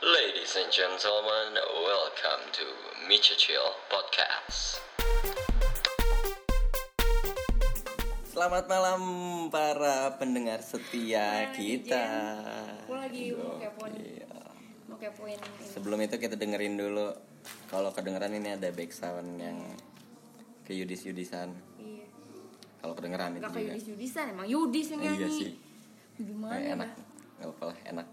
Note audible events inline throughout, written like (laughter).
Ladies and gentlemen, welcome to Micha Chill Podcast. Selamat malam para pendengar setia Hai, kita. Aku lagi mau kepoin Iya. mau kepoin ini. Sebelum itu kita dengerin dulu kalau kedengeran ini ada back sound yang ke Yudis Yudisan. Iya. Kalau kedengeran itu Gak juga. kayak Yudis Yudisan emang Yudis yang Iya nyanyi. sih. Gimana Nah, ya? enak. Gak apa lah, enak.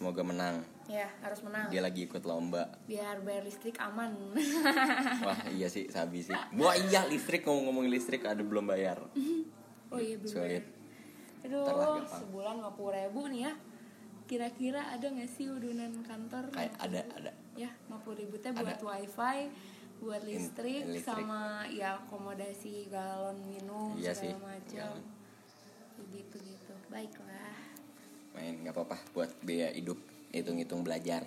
Semoga menang. Ya harus menang. Dia lagi ikut lomba. Biar bayar listrik aman. (laughs) Wah iya sih, sabi sih. Wah iya listrik ngomong-ngomong listrik ada belum bayar. oh iya belum. Sulit. Aduh, sebulan 50 ribu nih ya. Kira-kira ada gak sih udunan kantor? Kayak ada ada. Ya 50 ribu teh buat Ada. wifi, buat listrik, listrik. sama ya akomodasi galon minum Iya segala macam. galon. Gitu gitu. Baiklah. Main nggak apa-apa buat biaya hidup hitung-hitung belajar.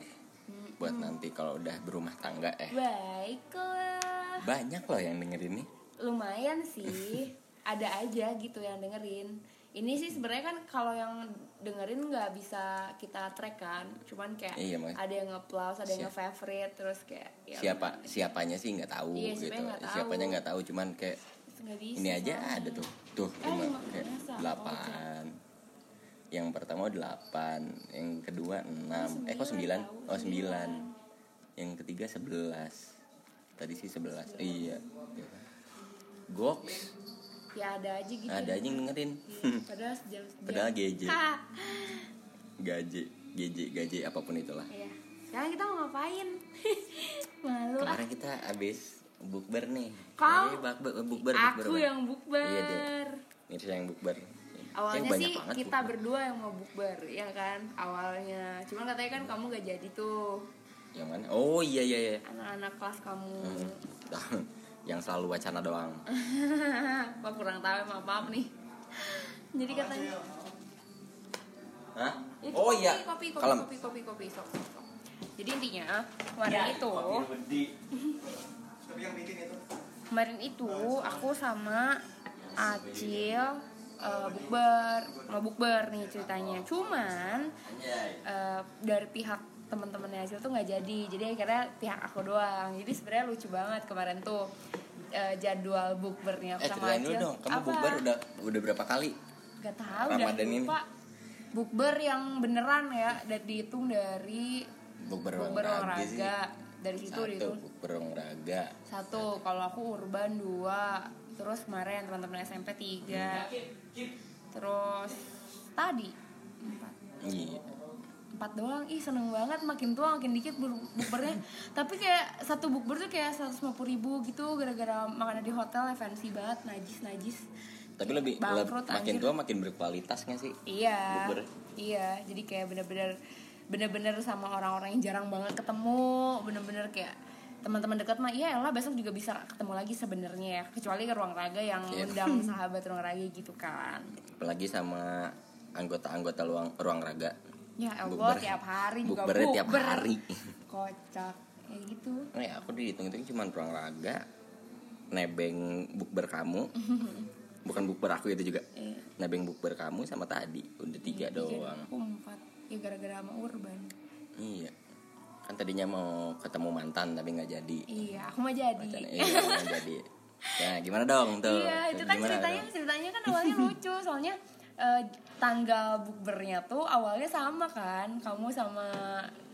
Buat nanti kalau udah berumah tangga eh Baiklah. banyak loh yang dengerin nih. lumayan sih (laughs) ada aja gitu yang dengerin ini sih sebenarnya kan kalau yang dengerin nggak bisa kita track kan cuman kayak Iya, Mas. ada yang nge-plus ada yang nge-favorite terus kayak ya siapa siapanya sih nggak tahu Iya, gitu siapanya nggak tahu. siapanya nggak tahu cuman kayak bisa ini aja soalnya. ada tuh tuh Eh, lima kayak delapan yang pertama delapan yang kedua enam. Eh kok sembilan sembilan? tahu, oh sembilan. Sembilan. yang ketiga sebelas. Tadi sih sebelas. Iya. Goks? Ya ada aja gitu. Ada aja yang dengerin. Iya, (laughs) padahal sejam sejam Padahal GJ. Ha, gaji gaji gaji apa pun itulah. Iya. Sekarang kita mau ngapain? (laughs) Malu. Kemarin kita habis bukber nih. Kau? Eh, bak- bak- bukber bukber aku Bang. yang bukber. Iya deh. ini saya yang bukber Awalnya sih banget kita bukber. berdua yang mau bukber, ya kan? Awalnya. Cuman katanya kan kamu gak jadi tuh. yang mana oh iya iya iya Anak-anak kelas kamu. Hmm. (laughs) yang selalu wacana doang (laughs) Apa kurang tahu emang apa, apa nih. Jadi katanya Hah? Oh kopi, iya Kopi, kopi, Kalem. kopi, kopi, kopi, sok, sok, sok. Jadi intinya kemarin itu, (laughs) kemarin itu aku sama Acil eh, bukber, mau bukber nih ceritanya. Cuman eh, dari pihak teman-temannya Acil tuh nggak jadi, jadi akhirnya pihak aku doang. Jadi sebenarnya lucu banget kemarin tuh eh, jadwal bukbernya aku eh sama Acil. dong kamu Apa? bukber udah udah berapa kali Gak tahu Ramadan dah ini. lupa. Bukber yang beneran ya dan dihitung dari bukber olahraga. Dari situ satu dihitung bukber olahraga satu. Kalau aku urban dua. Terus kemarin teman-teman SMP tiga. Terus tadi empat. iya Empat doang. Ih seneng banget makin tua makin dikit bu- bukbernya. Tapi kayak satu bukber tuh kayak 150 ribu gitu gara-gara makan di hotel ya fancy banget najis najis. tapi lebih Bangkrut, makin anjir. tua makin berkualitas nggak sih Iya. Bukber. Iya, jadi kayak bener-bener bener-bener sama orang-orang yang jarang banget ketemu, bener-bener kayak teman-teman dekat mah iya lah besok juga bisa ketemu lagi sebenarnya ya kecuali ke ruang raga yang Iya. undang (laughs) sahabat ruang raga gitu kan apalagi sama anggota-anggota ruang ruang raga ya Allah Bukber. tiap hari juga Bukbernya tiap bukber. hari. (laughs) kocak ya gitu Nah, ya aku dihitung itu cuma ruang raga nebeng bukber kamu (laughs) bukan bukber aku itu juga Iya. nebeng bukber kamu sama tadi udah tiga doang empat ya gara-gara sama urban iya kan tadinya mau ketemu mantan tapi nggak jadi. Iya aku mah jadi. Wacana, iya jadi. Ya gimana dong tuh? Iya, itu kan Gimana ceritanya dong? ceritanya kan awalnya lucu. Soalnya eh, tanggal bukbernya tuh awalnya sama kan, kamu sama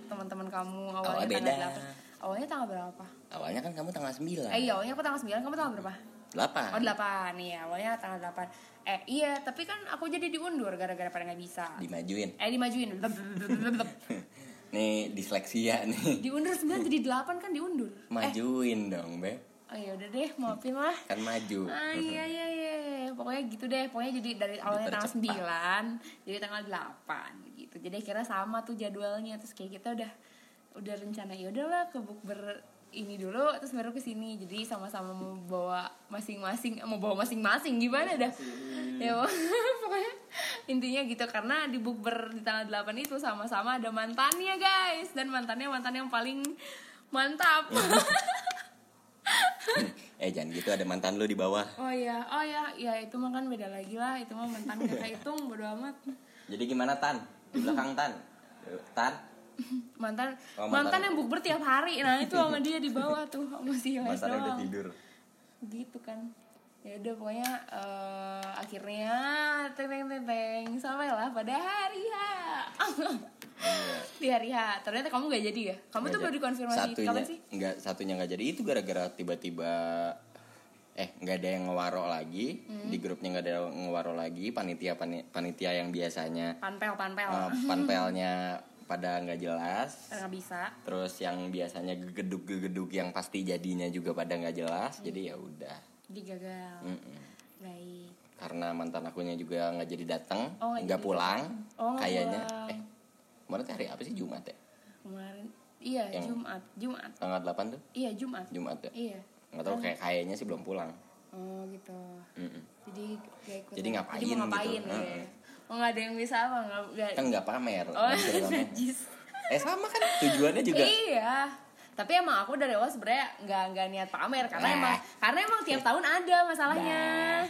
teman-teman kamu awalnya Awalnya tanggal beda. 8. Awalnya tanggal berapa? awalnya kan kamu tanggal 9 Eh iya, awalnya aku tanggal 9, kamu tanggal berapa? 8 Oh 8, iya awalnya tanggal 8 Eh iya, tapi kan aku jadi diundur gara-gara pada nggak bisa. Dimajuin. Eh dimajuin (laughs) nih disleksia nih. Diundur 9 jadi 8 kan diundur. Eh, majuin dong be. Oh ya udah deh, maafin lah. Kan maju. Ah iya iya iya. Pokoknya gitu deh pokoknya jadi dari awalnya tanggal 9 jadi tanggal 8 gitu. Jadi akhirnya sama tuh jadwalnya terus kayak kita udah udah rencana ya udahlah ke bukber ini dulu terus baru ke sini jadi sama-sama mau bawa masing-masing mau bawa masing-masing gimana dah? Ya (laughs) pokoknya intinya gitu. Karena di bukber di tanggal 8 itu sama-sama ada mantannya guys. Dan mantannya mantan yang paling mantap. (laughs) Eh jangan gitu. Ada mantan lu di bawah. Oh iya, oh ya, ya itu mah kan beda lagi lah. Itu mah mantan kakak hitung bodo amat. jadi gimana tan? Di belakang tan? (laughs) Tan (laughs) mantan Oh, mantan, mantan. yang bukber tiap hari. Nah itu sama dia di bawah tuh sama si Les mantannya udah doang. tidur. Gitu kan. Ya udah pokoknya eh, akhirnya teng teng teng teng sampailah pada hari H. Di hari H. Ternyata kamu gak jadi ya? Kamu tuh Nggak baru dikonfirmasi satunya kapan sih? nggak satunya nggak jadi. Itu gara-gara tiba-tiba eh nggak ada yang ngewaro lagi. Hmm. di grupnya nggak ada yang ngewaro lagi. Panitia pani- panitia yang biasanya panpel panpel. eh, panpelnya pada nggak jelas. Nggak bisa. Terus yang biasanya gegeduk-gegeduk yang pasti jadinya juga pada nggak jelas jadi ya udah. Jadi gagal Mm-mm. baik. Karena mantan akunya juga nggak jadi datang Oh, nggak jadi pulang Oh, kayaknya. pulang. eh kemarin hari apa sih? Jumat ya? Kemarin. Iya Yang- Jumat. Jumat. tanggal 8 tuh? Iya Jumat. Jumat ya? Iya. Nggak tahu kayak kayaknya sih belum pulang. Oh gitu. Mm-mm. jadi gak ikut Jadi ngapain jadi mau ngapain gitu. ya Heeh. Oh nggak ada yang bisa apa? Nggak nggak- kan nggak pamer. Oh najis. Eh sama kan? Tujuannya juga. Iya. Tapi emang aku dari awal sebenarnya nggak nggak niat pamer. Karena Nah. emang karena emang tiap tahun ada masalahnya.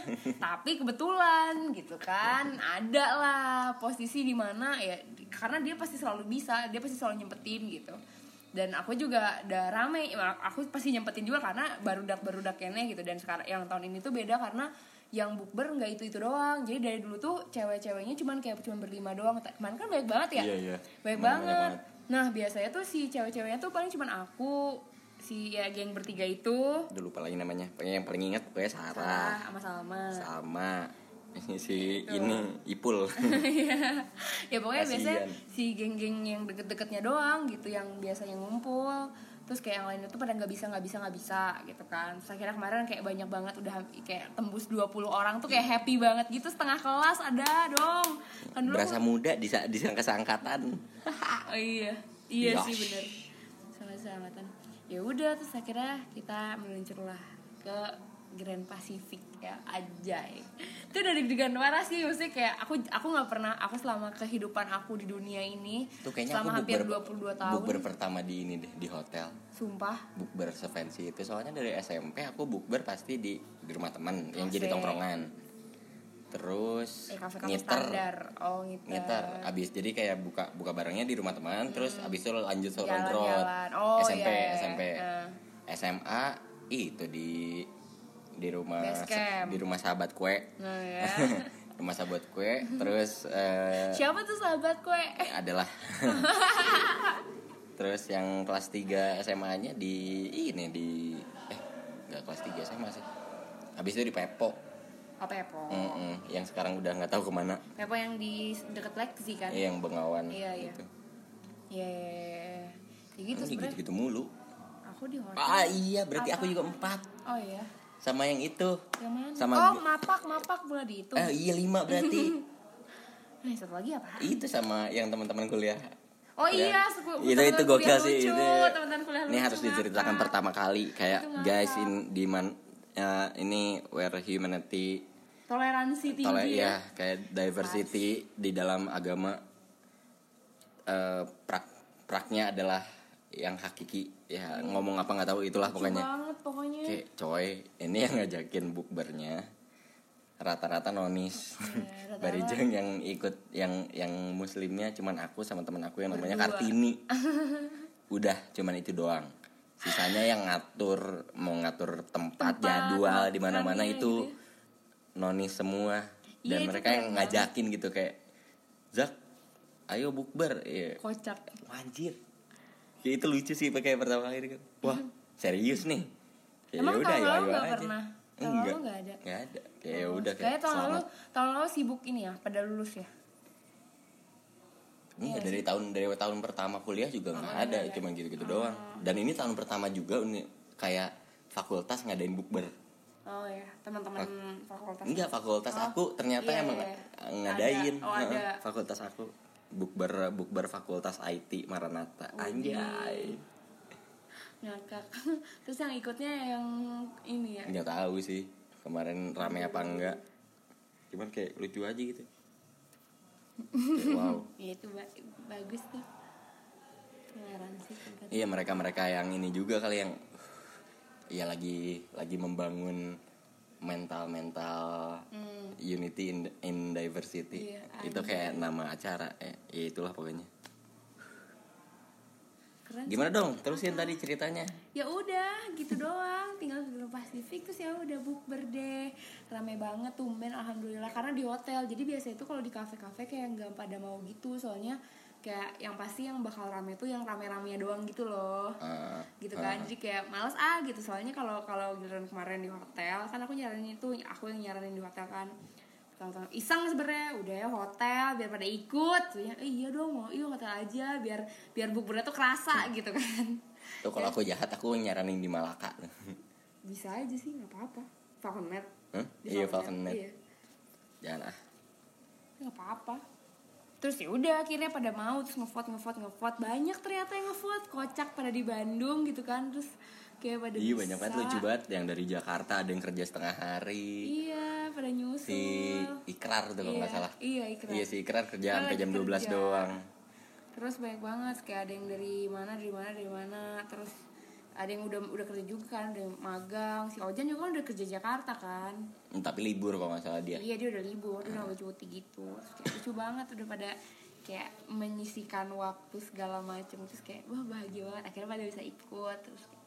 (laughs) Tapi kebetulan gitu kan ada lah posisi di mana ya karena dia pasti selalu bisa dia pasti selalu nyempetin gitu. Dan aku juga udah rame. Aku pasti nyempetin juga karena barudak barudak ini gitu. Dan sekarang yang tahun ini tuh beda karena yang bukber nggak itu itu doang. Jadi dari dulu tuh cewek-ceweknya cuman kayak cuma berlima doang. Kemarin kan banyak banget ya? Iya, iya. Kemarin banget. banyak Nah biasanya tuh si cewek-ceweknya tuh paling cuman aku si ya geng bertiga itu. Udah lupa lagi namanya. Pokoknya yang paling ingat pokoknya Sarah. Sarah sama Salma. sama ini si ini Ipul. (laughs) Ya pokoknya Kasian. biasanya si geng-geng yang deket-deketnya doang gitu yang biasanya ngumpul terus kayak yang lainnya tuh pada nggak bisa nggak bisa nggak bisa gitu kan. Terus akhirnya kemarin kayak banyak banget udah kayak tembus 20 orang tuh kayak happy banget gitu. Setengah kelas ada dong. Kan dulu berasa aku- muda di disangka seangkatan oh (laughs) iya iya Yosh. sih bener. Sama seangkatan ya udah terus akhirnya kita meluncurlah ke Grand Pacific ya ajay itu dari deg-degan parah sih maksudnya kayak aku aku nggak pernah aku selama kehidupan aku di dunia ini tuh kayaknya selama aku hampir bukber 22 tahun. bukber pertama di ini deh di hotel. Sumpah. Bukber sefancy itu. Soalnya dari SMP aku bukber pasti di di rumah teman yang Kafe. jadi tongkrongan. Terus eh kafe-kafe ngiter. standar. Oh ngiter, ngiter. Abis jadi kayak buka buka barangnya di rumah teman terus abis itu lanjut solo road Oh, SMP iya, iya, SMP iya. SMA itu di di rumah di rumah sahabat kue nah ya (laughs) rumah sahabat kue terus eh, siapa tuh sahabat kue adalah (laughs) terus yang kelas 3 SMA nya di ini di eh nggak kelas 3 SMA sih habis itu di Pepo apa ya po Mm-mm. yang sekarang udah nggak tahu ke mana Pepo yang di deket Lexi kan Iya, yang Bengawan Iya, iya. gitu. Iya, iya, iya. Ya gitu sebenarnya. gitu-gitu mulu Aku di hotel. ah iya berarti Apa? aku juga empat Oh iya. Sama yang itu Yang mana? Sama oh, mapak, mapak pula di itu. eh iya lima berarti (laughs) Nah, satu lagi apa? itu sama yang teman-teman kuliah Oh Ya. iya, seku- itu itu gokil sih lucu, itu teman-teman kuliah ini harus diceritakan pertama kali kayak guys in di man ya, ini where humanity Toleransi tinggi Tole, ya. ya kayak diversity di dalam agama eh, prak praknya adalah yang hakiki ya ngomong apa nggak tahu itulah Lucu pokoknya banget pokoknya. Coy, ini yang ngajakin bukbernya rata-rata nonis. Iya, (laughs) rata-rata. Barijeng yang ikut yang yang muslimnya cuman aku sama teman aku yang namanya Berdua. Kartini. (laughs) Udah, cuman itu doang. Sisanya yang ngatur mau ngatur tempat, Tempat, jadwal di mana-mana gitu itu nonis semua. Iya, Dan mereka yang ngajakin gitu kayak Zak, ayo bukber. Iya. Kocak. Anjir. Ya, itu lucu sih pakai pertama kali kan. Wah, serius nih. Ya Emang udah, tahun ayo, lalu nggak pernah? Tahun Enggak. lalu nggak ada? Nggak ada. Kayak ya udah kayak tahun lalu, tahun lalu sibuk ini ya, pada lulus ya. Iya, Iya dari tahun dari tahun pertama kuliah juga nggak ada, cuma gitu-gitu doang. Dan ini tahun pertama juga uni kayak fakultas ngadain bukber. Oh ya, teman-teman fakultas. Enggak, fakultas Oh, aku ternyata iya, emang iya. ngadain. Ada. Oh, ada. fakultas aku bukber bukber fakultas IT Maranatha. Anjay. ngakak (laughs) terus yang ikutnya yang ini ya? Nggak tahu sih kemarin rame apa enggak. Cuman kayak lucu aja gitu. Kayak, (laughs) wow. Ya itu ba- bagus tuh. Toleransi tingkat iya mereka mereka yang ini juga kali yang ya lagi lagi membangun mental mental Hmm. unity in, in diversity. Iya, itu kayak nama acara. Eh, ya itulah pokoknya. Beneran Gimana dong? Terusin tadi ceritanya. ya udah gitu doang. Tinggal di Gunung Pasifik terus ya udah bukber deh. Rame banget tumben alhamdulillah. Karena di hotel. Jadi biasa itu kalau di kafe-kafe kayak nggak pada mau gitu. Soalnya kayak yang pasti yang bakal rame tuh yang rame-ramenya doang gitu loh. Ah, gitu kan jadi kayak males ah gitu. Soalnya kalau kalau giliran kemarin di hotel kan aku nyaranin itu aku yang nyaranin di hotel kan. Tentang iseng sebenarnya udah ya hotel biar pada ikut. Soalnya, eh, iya dong mau iya hotel aja biar biar bukbernya tuh kerasa gitu kan. Tuh kalau aku jahat aku nyaranin di Malaka. bisa aja sih nggak apa-apa. Falcon Net Hah? Di Iya Falcon Net. iya. Jangan ah. nggak apa-apa terus ya udah akhirnya pada mau terus ngevote ngevote ngevote banyak ternyata yang ngevote kocak pada di Bandung gitu kan terus kayak pada Iya bisa. banyak banget lucu banget yang dari Jakarta ada yang kerja setengah hari. iya pada nyusul Si Ikrar tuh kalau nggak Iya, salah. iya Ikrar Iya si Ikrar kerja sampai jam 12 kerja. doang. terus banyak banget kayak ada yang dari mana dari mana dari mana terus ada yang udah udah kerja juga kan yang magang. Si Ojan juga kan udah kerja Jakarta kan. Hmm, Tapi libur kalau nggak salah dia. iya dia udah libur dia udah cuti gitu. Terus kayak lucu banget udah pada kayak menyisikan waktu segala macam terus kayak wah bahagia banget. Akhirnya pada bisa ikut terus kayak,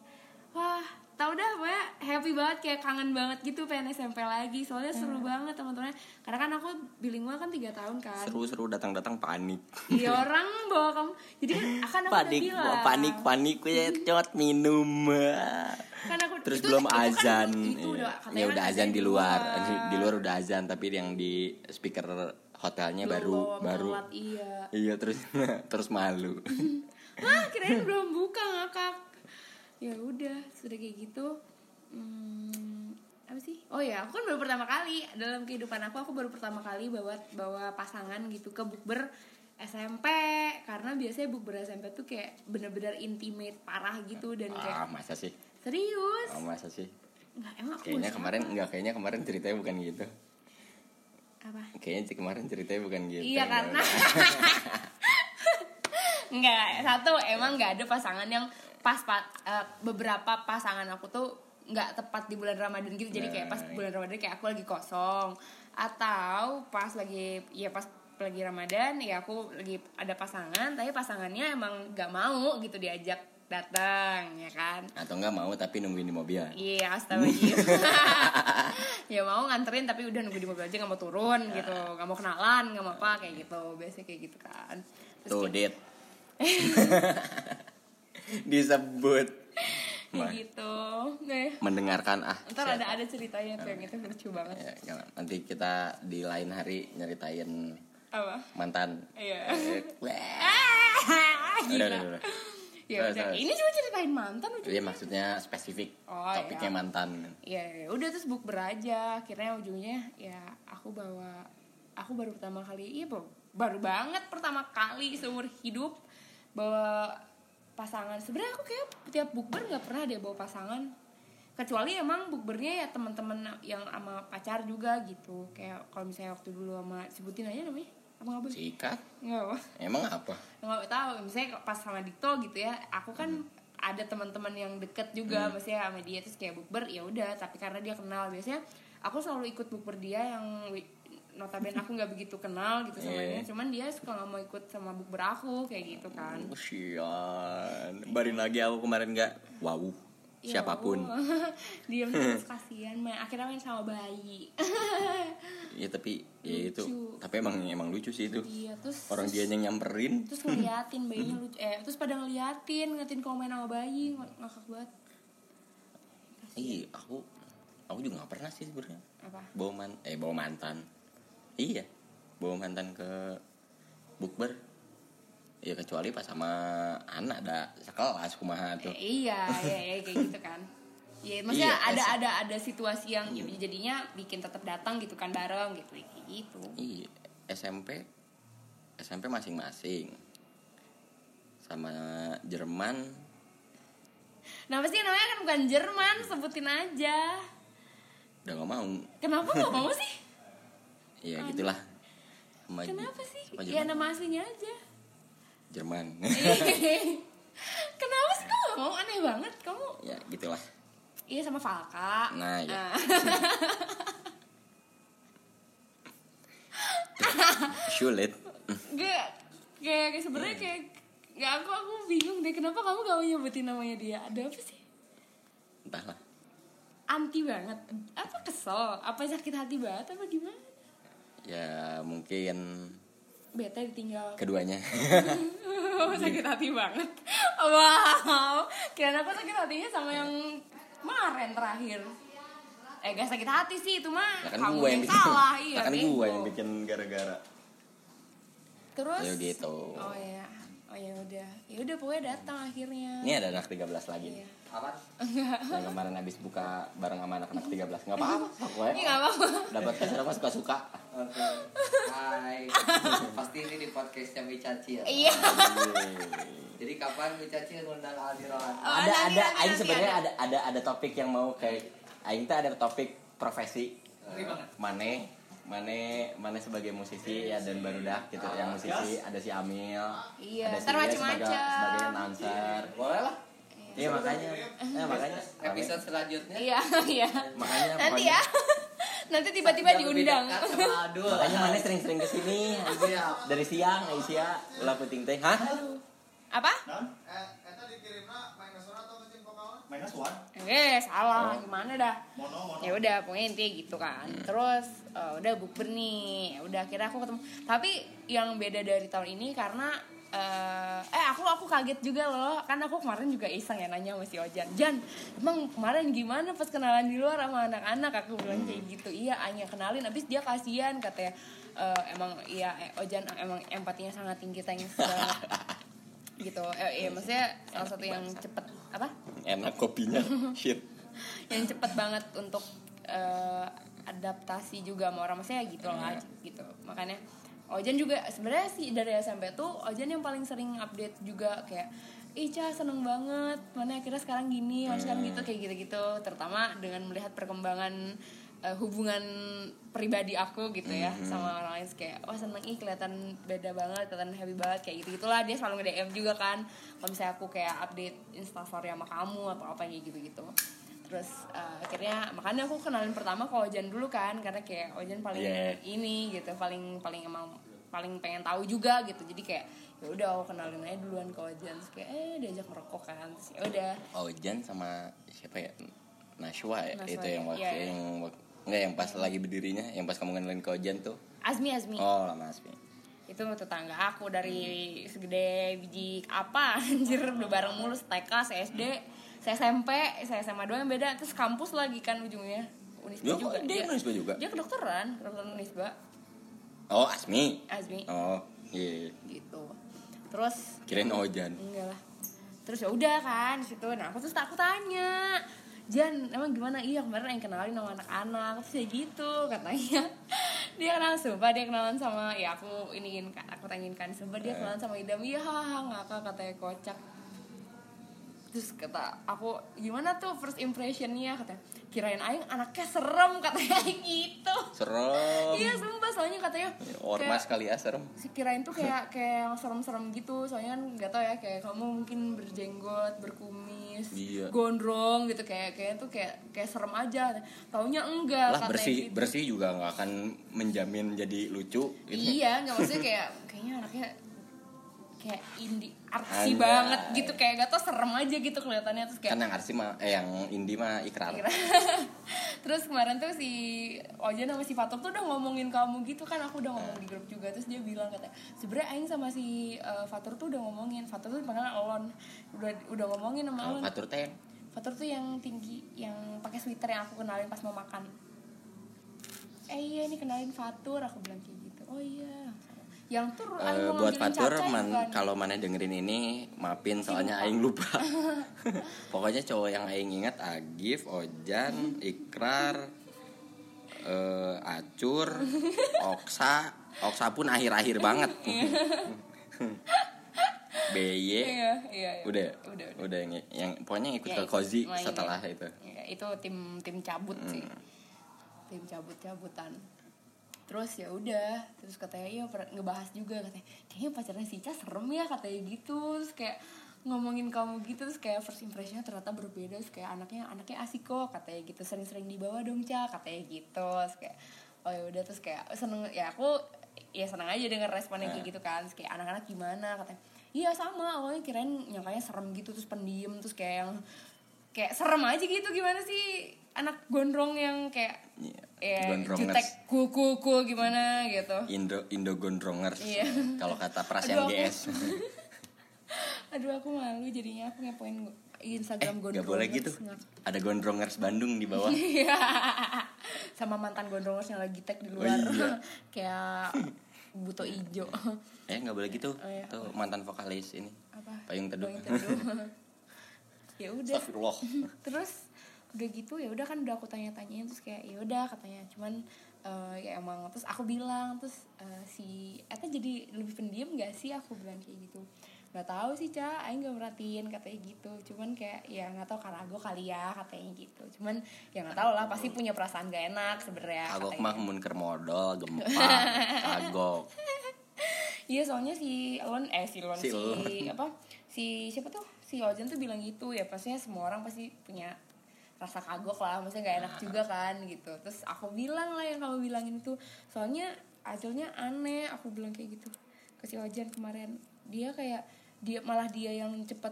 wah tau dah pokoknya happy banget kayak kangen banget gitu pengen SMP lagi soalnya seru banget teman-teman karena kan aku bilingual kan tiga tahun kan Seru-seru datang-datang panik. Iya orang bawa kamu Jadi kan akan aku panik, udah bilang panik, panik, gue cot minum. kan aku, Terus itu- belum itu kan azan. itu Iya. udah, katanya ya kan udah azan di luar. Di luar udah azan tapi yang di speaker hotelnya baru Belum, baru. telat, Iya Iya terus (laughs) terus malu. (laughs) Wah kirain belum buka ngakak Ya udah sudah kayak gitu hmm, apa sih oh ya aku kan baru pertama kali dalam kehidupan aku aku baru pertama kali bawa bawa pasangan gitu ke bukber SMP karena biasanya bukber SMP tuh kayak bener-bener intimate parah gitu dan Ah kayak masa sih? serius Ah masa sih? nggak emang Kayaknya siapa? kemarin enggak kayaknya kemarin ceritanya bukan gitu. apa Kayaknya sih kemarin ceritanya bukan gitu. Iya karena (laughs) (laughs) Enggak, satu emang nggak ada pasangan yang pas pa- eh, beberapa pasangan aku tuh nggak tepat di bulan Ramadan gitu. Jadi kayak pas bulan Ramadan kayak aku lagi kosong atau pas lagi ya pas lagi Ramadan ya aku lagi ada pasangan tapi pasangannya emang nggak mau gitu diajak datang ya kan Atau enggak mau tapi nungguin di mobil. Iya, astagfirullah. (laughs) ya mau nganterin tapi udah nunggu di mobil aja nggak mau turun gitu, nggak mau kenalan, nggak mau apa kayak gitu. Biasanya kayak gitu kan. Terus Tuh, kayak, Dit. (laughs) (laughs) Disebut. Mah, gitu. Nah, mendengarkan ah. ntar siapa? ada ada ceritanya tuh yang itu lucu banget. Ya, jangan. nanti kita di lain hari nyeritain Apa? mantan. Iya. Wah. (laughs) Gila. udah, udah, udah. Ya udah. Ini cuma ceritain mantan ujungnya. Iya maksudnya spesifik Oh, topiknya iya. mantan. ya ya udah terus bukber aja akhirnya ujungnya ya aku bawa aku baru pertama kali iya baru, baru banget pertama kali seumur hidup bawa pasangan. Sebenarnya aku kayak tiap bukber nggak pernah deh bawa pasangan. Kecuali emang bukbernya ya teman-teman yang sama pacar juga gitu. Kayak kalau misalnya waktu dulu sama sebutin aja namanya. Apa nggak boleh? Sikat? nggak apa. Emang apa? nggak tahu. Misalnya pas sama Dito gitu ya aku kan ada teman-teman yang deket juga maksudnya sama dia terus kayak bukber ya udah. Tapi karena dia kenal biasanya aku selalu ikut bukber dia yang notabene aku nggak begitu kenal gitu sama Iya. dia cuman dia suka nggak mau ikut sama bukber aku kayak gitu kan Kasian. Barin lagi aku kemarin nggak. Wow. Ya Siapa pun. Allah. (laughs) diam terus kasihan main akhirnya main sama bayi (laughs) Ya tapi ya itu. Lucu. Tapi emang emang lucu sih itu. iya terus Orang dia yang nyamperin. terus ngeliatin bayinya (laughs) lucu eh terus pada ngeliatin ngeliatin main sama bayi ng- ngakak banget Iya, aku aku juga nggak pernah sih sebenarnya. apa Bawa man eh bawa mantan. Iya. Bawa mantan ke bukber. Ya kecuali pas sama anak ada sekelas kumaha tuh. Eh, iya, iya, iya, kayak gitu kan. (laughs) Iya, maksudnya Iya, ada ada ada situasi yang ya jadinya bikin tetap datang gitu kan bareng gitu kayak gitu. Iya, SMP SMP masing-masing. Sama Jerman Nah, pasti namanya kan bukan Jerman, sebutin aja. udah gak mau. Kenapa gak mau sih? Ya gitulah. Sama Kenapa sih? sama Ya nama aslinya aja. Jerman. (laughs) Kenapa sih kamu gak mau? Aneh banget kamu. ya gitulah. Iya sama Falka. Nah, ya. Sulit. Gak, kayak sebenarnya kayak nggak aku aku bingung deh kenapa kamu gak mau nyebutin namanya dia ada apa sih entahlah anti banget apa kesel apa sakit hati banget apa gimana ya mungkin bete ditinggal. keduanya. (laughs) Sakit hati banget. Wow. Kira aku sakit hatinya sama yang kemarin terakhir. Eh gak sakit hati sih itu mah ya kan kamu gue yang yang bikin. salah iya ya kan gue yang bikin gara-gara. Terus? Ya gitu. oh ya oh ya udah. Ya udah pokoknya datang akhirnya. Ini ada anak 13 lagi. Iya. Apa? yang kemarin habis buka bareng sama anak-anak 13 nggak apa-apa (laughs) pokoknya Iya nggak apa-apa. dapat kasih apa suka-suka Oke. Hai. (laughs) Pasti ini di podcastnya Mi Caci ya. Iya. Jadi kapan Mi Caci ngundang Aldi Rohan? Oh, ada nanti, ada aing sebenarnya ada. ada ada ada topik yang mau kayak aing tuh ada topik profesi Mane Mane Mane sebagai musisi ya dan barudak gitu yang musisi ada si Amil Iya, ada si Dia sebagai sebagai announcer Boleh lah. Iya makanya ya makanya Episode selanjutnya. Iya, iya. makanya Nanti ya. Nanti tiba-tiba diundang. makanya Mane sering-sering ke sini Siap. dari siang Aisyah lah penting teh hah Apa? Eh? Main nasional. Eh, salah. Gimana dah? Mono, mono. ya udah pokoknya intinya gitu kan terus eh, udah bukber nih Ya udah akhirnya aku ketemu tapi yang beda dari tahun ini karena eh, eh aku aku kaget juga loh. Kan aku kemarin juga iseng ya nanya sama si Ojan. Jan emang kemarin gimana pas kenalan di luar sama anak-anak? Aku bilang kayak gitu. Iya Anya kenalin. Abis dia kasihan katanya. Eh, emang iya eh, Ojan emang empatinya sangat tinggi thanks. (laughs) Gitu. Eh, iya maksudnya salah satu yang cepet apa? Enak kopinya. (laughs) Shit. Yang cepet banget untuk eh, adaptasi juga sama orang. Maksudnya gitu lah gitu. Makanya Ojan juga sebenarnya sih dari SMP tuh Ojan yang paling sering update juga kayak Ica seneng banget mana akhirnya sekarang gini mana sekarang gitu kayak gitu-gitu. Terutama dengan melihat perkembangan eh, hubungan pribadi aku gitu ya sama orang lain kayak wah seneng ih kelihatan beda banget kelihatan happy banget kayak gitu gitulah dia selalu nge DM juga kan kalau misalnya aku kayak update instastory sama kamu atau apa kayak gitu gitu terus eh, akhirnya makanya aku kenalin pertama ke Ojan dulu kan karena kayak Ojan paling Yeah. ini gitu paling paling emang paling pengen tahu juga gitu. Jadi kayak ya udah aku kenalin aja duluan ke Ojan terus kayak eh diajak merokok kan. Terus ya udah. Ojan sama siapa ya? Nashwa ya? Nashwa, itu yang waktu iya, iya. yang wak- nggak yang pas lagi berdirinya yang pas kamu kenalin ke Ojan tuh? Azmi Azmi. Oh lama Asmi itu tetangga aku dari segede biji apa (laughs) anjir udah bareng mulu TK SD saya SMP saya SMA doang yang beda. Terus kampus lagi kan ujungnya Unisba Ya, juga. kok dia Unisba juga? dia kedokteran kedokteran Unisba. Oh Asmi. Azmi oh iya gitu. Terus kirain Ojan. Enggak lah. Terus ya udah kan di situ. Nah aku terus aku tanya Jan emang gimana? Iya kemarin yang kenalin sama anak-anak. Terus ya gitu katanya. (laughs) Dia kenal sumpah dia kenalan sama ya aku iniin aku tanyain kan sumpah dia kenalan sama Idam? Iya hahaha ngakak katanya kocak terus kata aku gimana tuh first impressionnya? Katanya kirain aing anaknya serem katanya (laughs) gitu. Serem. Iya sumpah soalnya katanya ormas kali ya serem. si kirain tuh kayak kayak yang serem-serem gitu soalnya kan nggak tau ya kayak kamu mungkin berjenggot berkumis Iya. gondrong gitu kayak kayak tuh kayak kayak serem aja. Taunya enggak lah katanya bersih gitu. bersih juga nggak akan menjamin jadi lucu gitu iya nggak maksudnya kayak kayaknya anaknya kayak indie artsy banget gitu kayak gak tau serem aja gitu kelihatannya. Terus kayak kan yang arsi mah eh yang indie mah ikrar. (laughs) Terus kemarin tuh si Ojan sama si Fatur tuh udah ngomongin kamu gitu kan aku udah ngomong di grup juga. Terus dia bilang katanya sebenernya Aing sama si uh, Fatur tuh udah ngomongin. Fatur tuh panggilnya Elon udah udah ngomongin sama Elon Fatur teh? Fatur tuh yang tinggi yang pakai sweater yang aku kenalin pas mau makan. Eh iya ini kenalin Fatur. Aku bilang kayak gitu. Oh iya yang tuh Eh, Aing mau buat Fatur man, kalau mana dengerin ini maafin soalnya aing lupa. (laughs) Pokoknya cowok yang aing ingat Agif Ojan Ikrar eh, Acur (laughs) Oksa. Oksa pun akhir-akhir banget. (laughs) BY iya iya iya. udah udah udah. udah yang, yang pokoknya ikut Ya, ke. Kozi iya. setelah itu. Ya, itu tim tim cabut sih. Hmm. tim cabut cabutan terus ya udah terus katanya iya ngebahas juga katanya kayaknya pacarnya si Ica serem ya katanya gitu. Terus kayak ngomongin kamu gitu terus kayak first impressionnya ternyata berbeda terus kayak anaknya anaknya asik kok katanya gitu sering-sering dibawa dong Ca katanya gitu. Terus kayak oh ya udah terus kayak seneng ya aku ya seneng aja denger responnya kayak gitu kan. Terus kayak anak-anak gimana? katanya iya sama awalnya kirain nyangkanya serem gitu terus pendiam terus kayak yang kayak serem aja gitu gimana sih? Anak gondrong yang kayak Iya, ya gondrongers. jutek cool cool cool gimana gitu Indo Indo Gondrongers Iya. kalau kata Prasean aku- GS (laughs) aduh aku malu jadinya aku ngepoin Instagram Eh, Gak boleh gitu ada Gondrongers Bandung di bawah Iya. (laughs) sama mantan gondrongers yang lagi tag di luar Oh, iya. (laughs) kayak buto ijo eh nggak boleh gitu Oh, iya. tuh mantan vokalis ini apa Payung Teduh. Payung Teduh. ya udah terus udah gitu ya udah kan udah aku tanya-tanyain terus kayak ya udah katanya. Cuman eh, ya emang terus aku bilang terus eh, si Eta jadi lebih pendiam gak sih? Aku bilang kayak gitu. Nggak tahu sih cak Aing nggak merhatiin katanya gitu. Cuman kayak ya nggak tahu karago kali ya katanya gitu. Cuman ya nggak tahu lah pasti punya perasaan gak enak sebenarnya Kagok katanya. mah mun modal gempa (laughs) kagok Iya soalnya si Lon eh si Lon Si si, apa? Si siapa tuh? Si Ojan tuh bilang gitu ya pastinya semua orang pasti punya rasa kagok lah maksudnya nggak enak juga kan gitu. Terus aku bilang lah yang kamu bilangin itu. Soalnya hasilnya aneh aku bilang kayak gitu. Ke si Ojan kemarin. Dia kayak dia malah dia yang cepet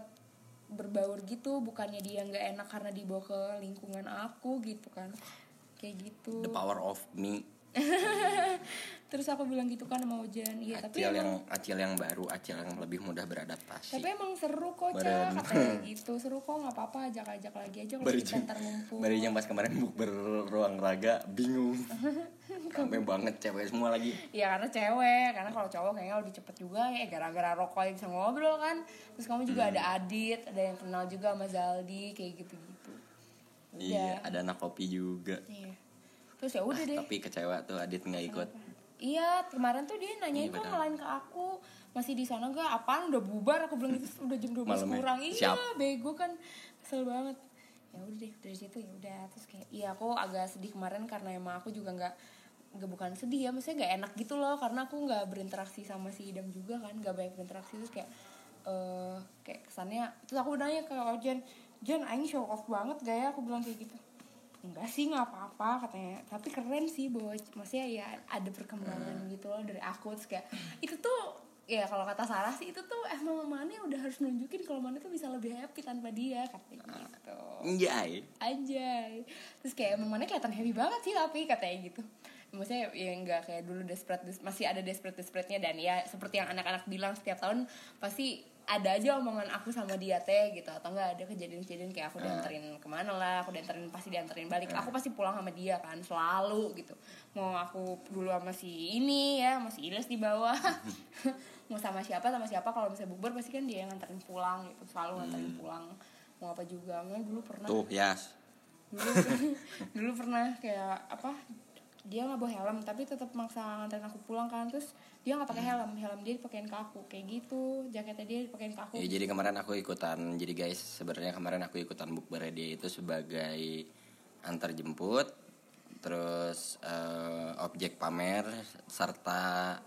berbaur gitu bukannya dia nggak enak karena dibawa ke lingkungan aku gitu kan. Kayak gitu. The power of me (laughs) terus aku bilang gitu kan sama Ojan iya tapi acil emang yang acil yang baru acil yang lebih mudah beradaptasi Tapi emang seru kok, Cak, Beren. katanya (laughs) gitu. Seru kok, nggak apa-apa, ajak-ajak lagi aja kalau kita ntar ngumpul. baru yang pas kemarin buk beruang raga bingung (laughs) Rame banget cewek semua lagi Iya karena cewek, karena kalau cowok kayaknya lebih cepet juga ya gara-gara rokok yang bisa ngobrol kan. Terus kamu juga Hmm. ada Adit, ada yang kenal juga sama Zaldi kayak gitu-gitu. iya ada anak kopi juga Iya. Terus ya udah deh. tapi kecewa tuh Adit nggak ikut Iya, kemarin tuh dia nanyain Iya, kok benar. ngelain ke aku masih di sana gak? Apaan udah bubar? Aku bilang gitu udah jam 12 Malamnya. kurang. Iya, Siap. bego kan. Kesel banget. Ya udah deh dari situ ya udah terus kayak iya aku agak sedih kemarin karena emang aku juga nggak nggak bukan sedih ya maksudnya nggak enak gitu loh karena aku nggak berinteraksi sama si Idam juga kan nggak banyak berinteraksi terus kayak eh kayak kesannya terus aku nanya ke Ojan Jan Aing show off banget gak ya aku bilang kayak gitu enggak sih nggak apa-apa katanya. Tapi keren sih bahwa maksudnya ya ada perkembangan gitu loh dari aku. Terus kayak itu tuh ya kalau kata Sarah sih itu tuh emang Mane udah harus nunjukin kalau Mane tuh bisa lebih happy tanpa dia katanya gitu. Anjay. Anjay. Terus kayak emang Mane kelihatan happy banget sih tapi katanya gitu. Maksudnya ya nggak kayak dulu desperate des- masih ada desperate desperate nya dan ya seperti yang anak-anak bilang setiap tahun pasti ada aja omongan aku sama dia teh gitu. Atau enggak ada kejadian-kejadian kayak aku dianterin ke mana lah aku dianterin pasti dianterin balik. Aku pasti pulang sama dia kan selalu gitu. Mau aku dulu sama si ini ya masih Iles di bawah. (laughs) Mau sama siapa sama siapa kalau misalnya bukber pasti kan dia yang nganterin pulang gitu selalu nganterin pulang. Mau apa juga Makanya dulu pernah. Tuh Yas dulu (laughs) dulu pernah kayak apa dia nggak bawa helm tapi tetap maksa nganterin aku pulang kan. Terus dia nggak pakai helm helm dia dipakein ke aku kayak gitu. Jaketnya dia dipakein ke aku. Ya jadi kemarin aku ikutan Jadi guys sebenarnya kemarin aku ikutan bukber dia itu sebagai antar jemput Terus eh, objek pamer serta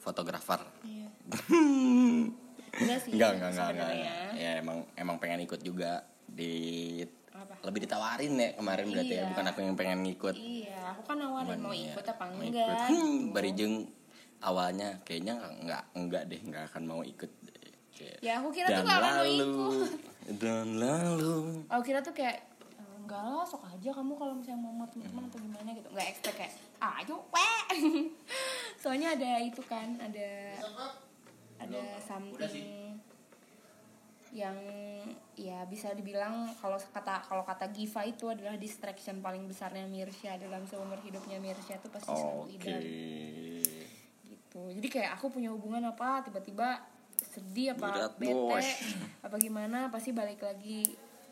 fotografer. Iya. (laughs) Enggak sih Enggak, enggak, enggak, enggak. Ya emang emang pengen ikut juga di Apa? lebih ditawarin ya kemarin berarti ya Iya. bukan aku yang pengen ngikut. iya aku kan nawarin mau Cuman, ikut ya, apa mau enggak ikut. gitu. Hmm, Barijeng awalnya kayaknya enggak enggak deh enggak akan mau ikut. Kayak, Ya, aku kira tuh nggak akan mau ikut. (laughs) Dan lalu aku kira tuh kayak "Eh, enggak lah sok aja kamu kalau misalnya mau sama teman-teman atau gimana gitu nggak expect kayak "Ah, ayo weh (laughs) soalnya ada itu kan ada ada something yang ya bisa dibilang kalau kata kalau kata Giva itu adalah distraction paling besarnya Mirsya dalam seumur hidupnya Mirsya itu pasti selalu Oke. Idam gitu. Jadi kayak aku punya hubungan apa tiba-tiba sedih apa Berat, bete (laughs) apa gimana pasti balik lagi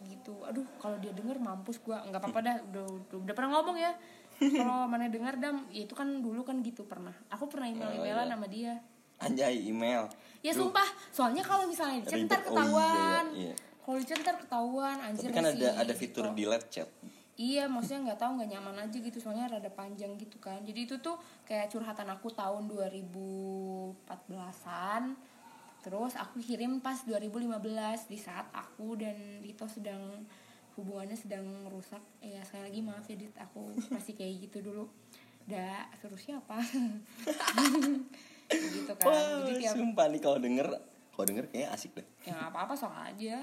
gitu. Aduh kalau dia denger mampus gua nggak apa-apa dah udah, udah, udah pernah ngomong ya. (laughs) Kalau mana dengar dam ya itu kan dulu kan gitu pernah. Aku pernah email emailan iya. sama dia Anjay email. ya Duh, sumpah soalnya kalau misalnya di Ribet. ntar Oh, iya, ketahuan iya, iya. kalau ketahuan anjir Tapi kan ada ada fitur gitu. delete chat. Iya, maksudnya nggak tahu nggak nyaman aja gitu, soalnya rada panjang gitu kan. Jadi itu tuh kayak curhatan aku tahun 2014-an. Terus aku kirim pas 2015 di saat aku dan Dito sedang hubungannya sedang rusak. Ya sekali lagi maaf ya Dit, aku masih kayak gitu dulu. Da, suruh siapa? (laughs) gitu kan. Wah, Jadi tiap sumpah nih kalau denger kalau denger kayaknya asik deh. Ya nggak apa-apa sok aja.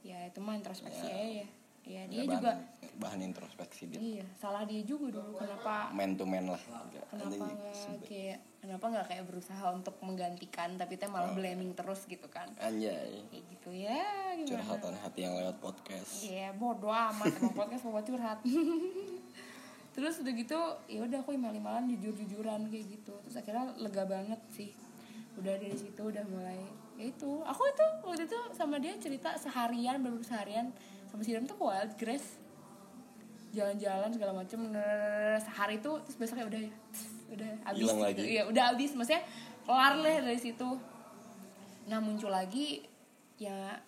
Ya itu mah introspeksi Ya. ya. Ya dia Ya, juga bahan, bahan introspeksi dia. Iya salah dia juga dulu. Kenapa man to man lah. Kenapa nggak kayak kenapa nggak kayak berusaha untuk menggantikan tapi teh Oh. malah blaming terus gitu kan? Anjay. Kayak gitu ya gimana? Curhatan hati yang lewat podcast. Iya bodo amat emang podcast buat curhat (laughs) terus udah gitu ya udah aku email emalan jujur jujuran kayak gitu. Terus akhirnya lega banget sih. Udah dari situ udah mulai ya itu. Aku itu waktu itu sama dia cerita seharian baru seharian. Sama si Dam tuh wild grass jalan-jalan segala macem sehari itu terus besoknya udah ya udah habis gitu. lagi. Iya, udah habis. Maksudnya kelar lah dari situ. Nah muncul lagi ya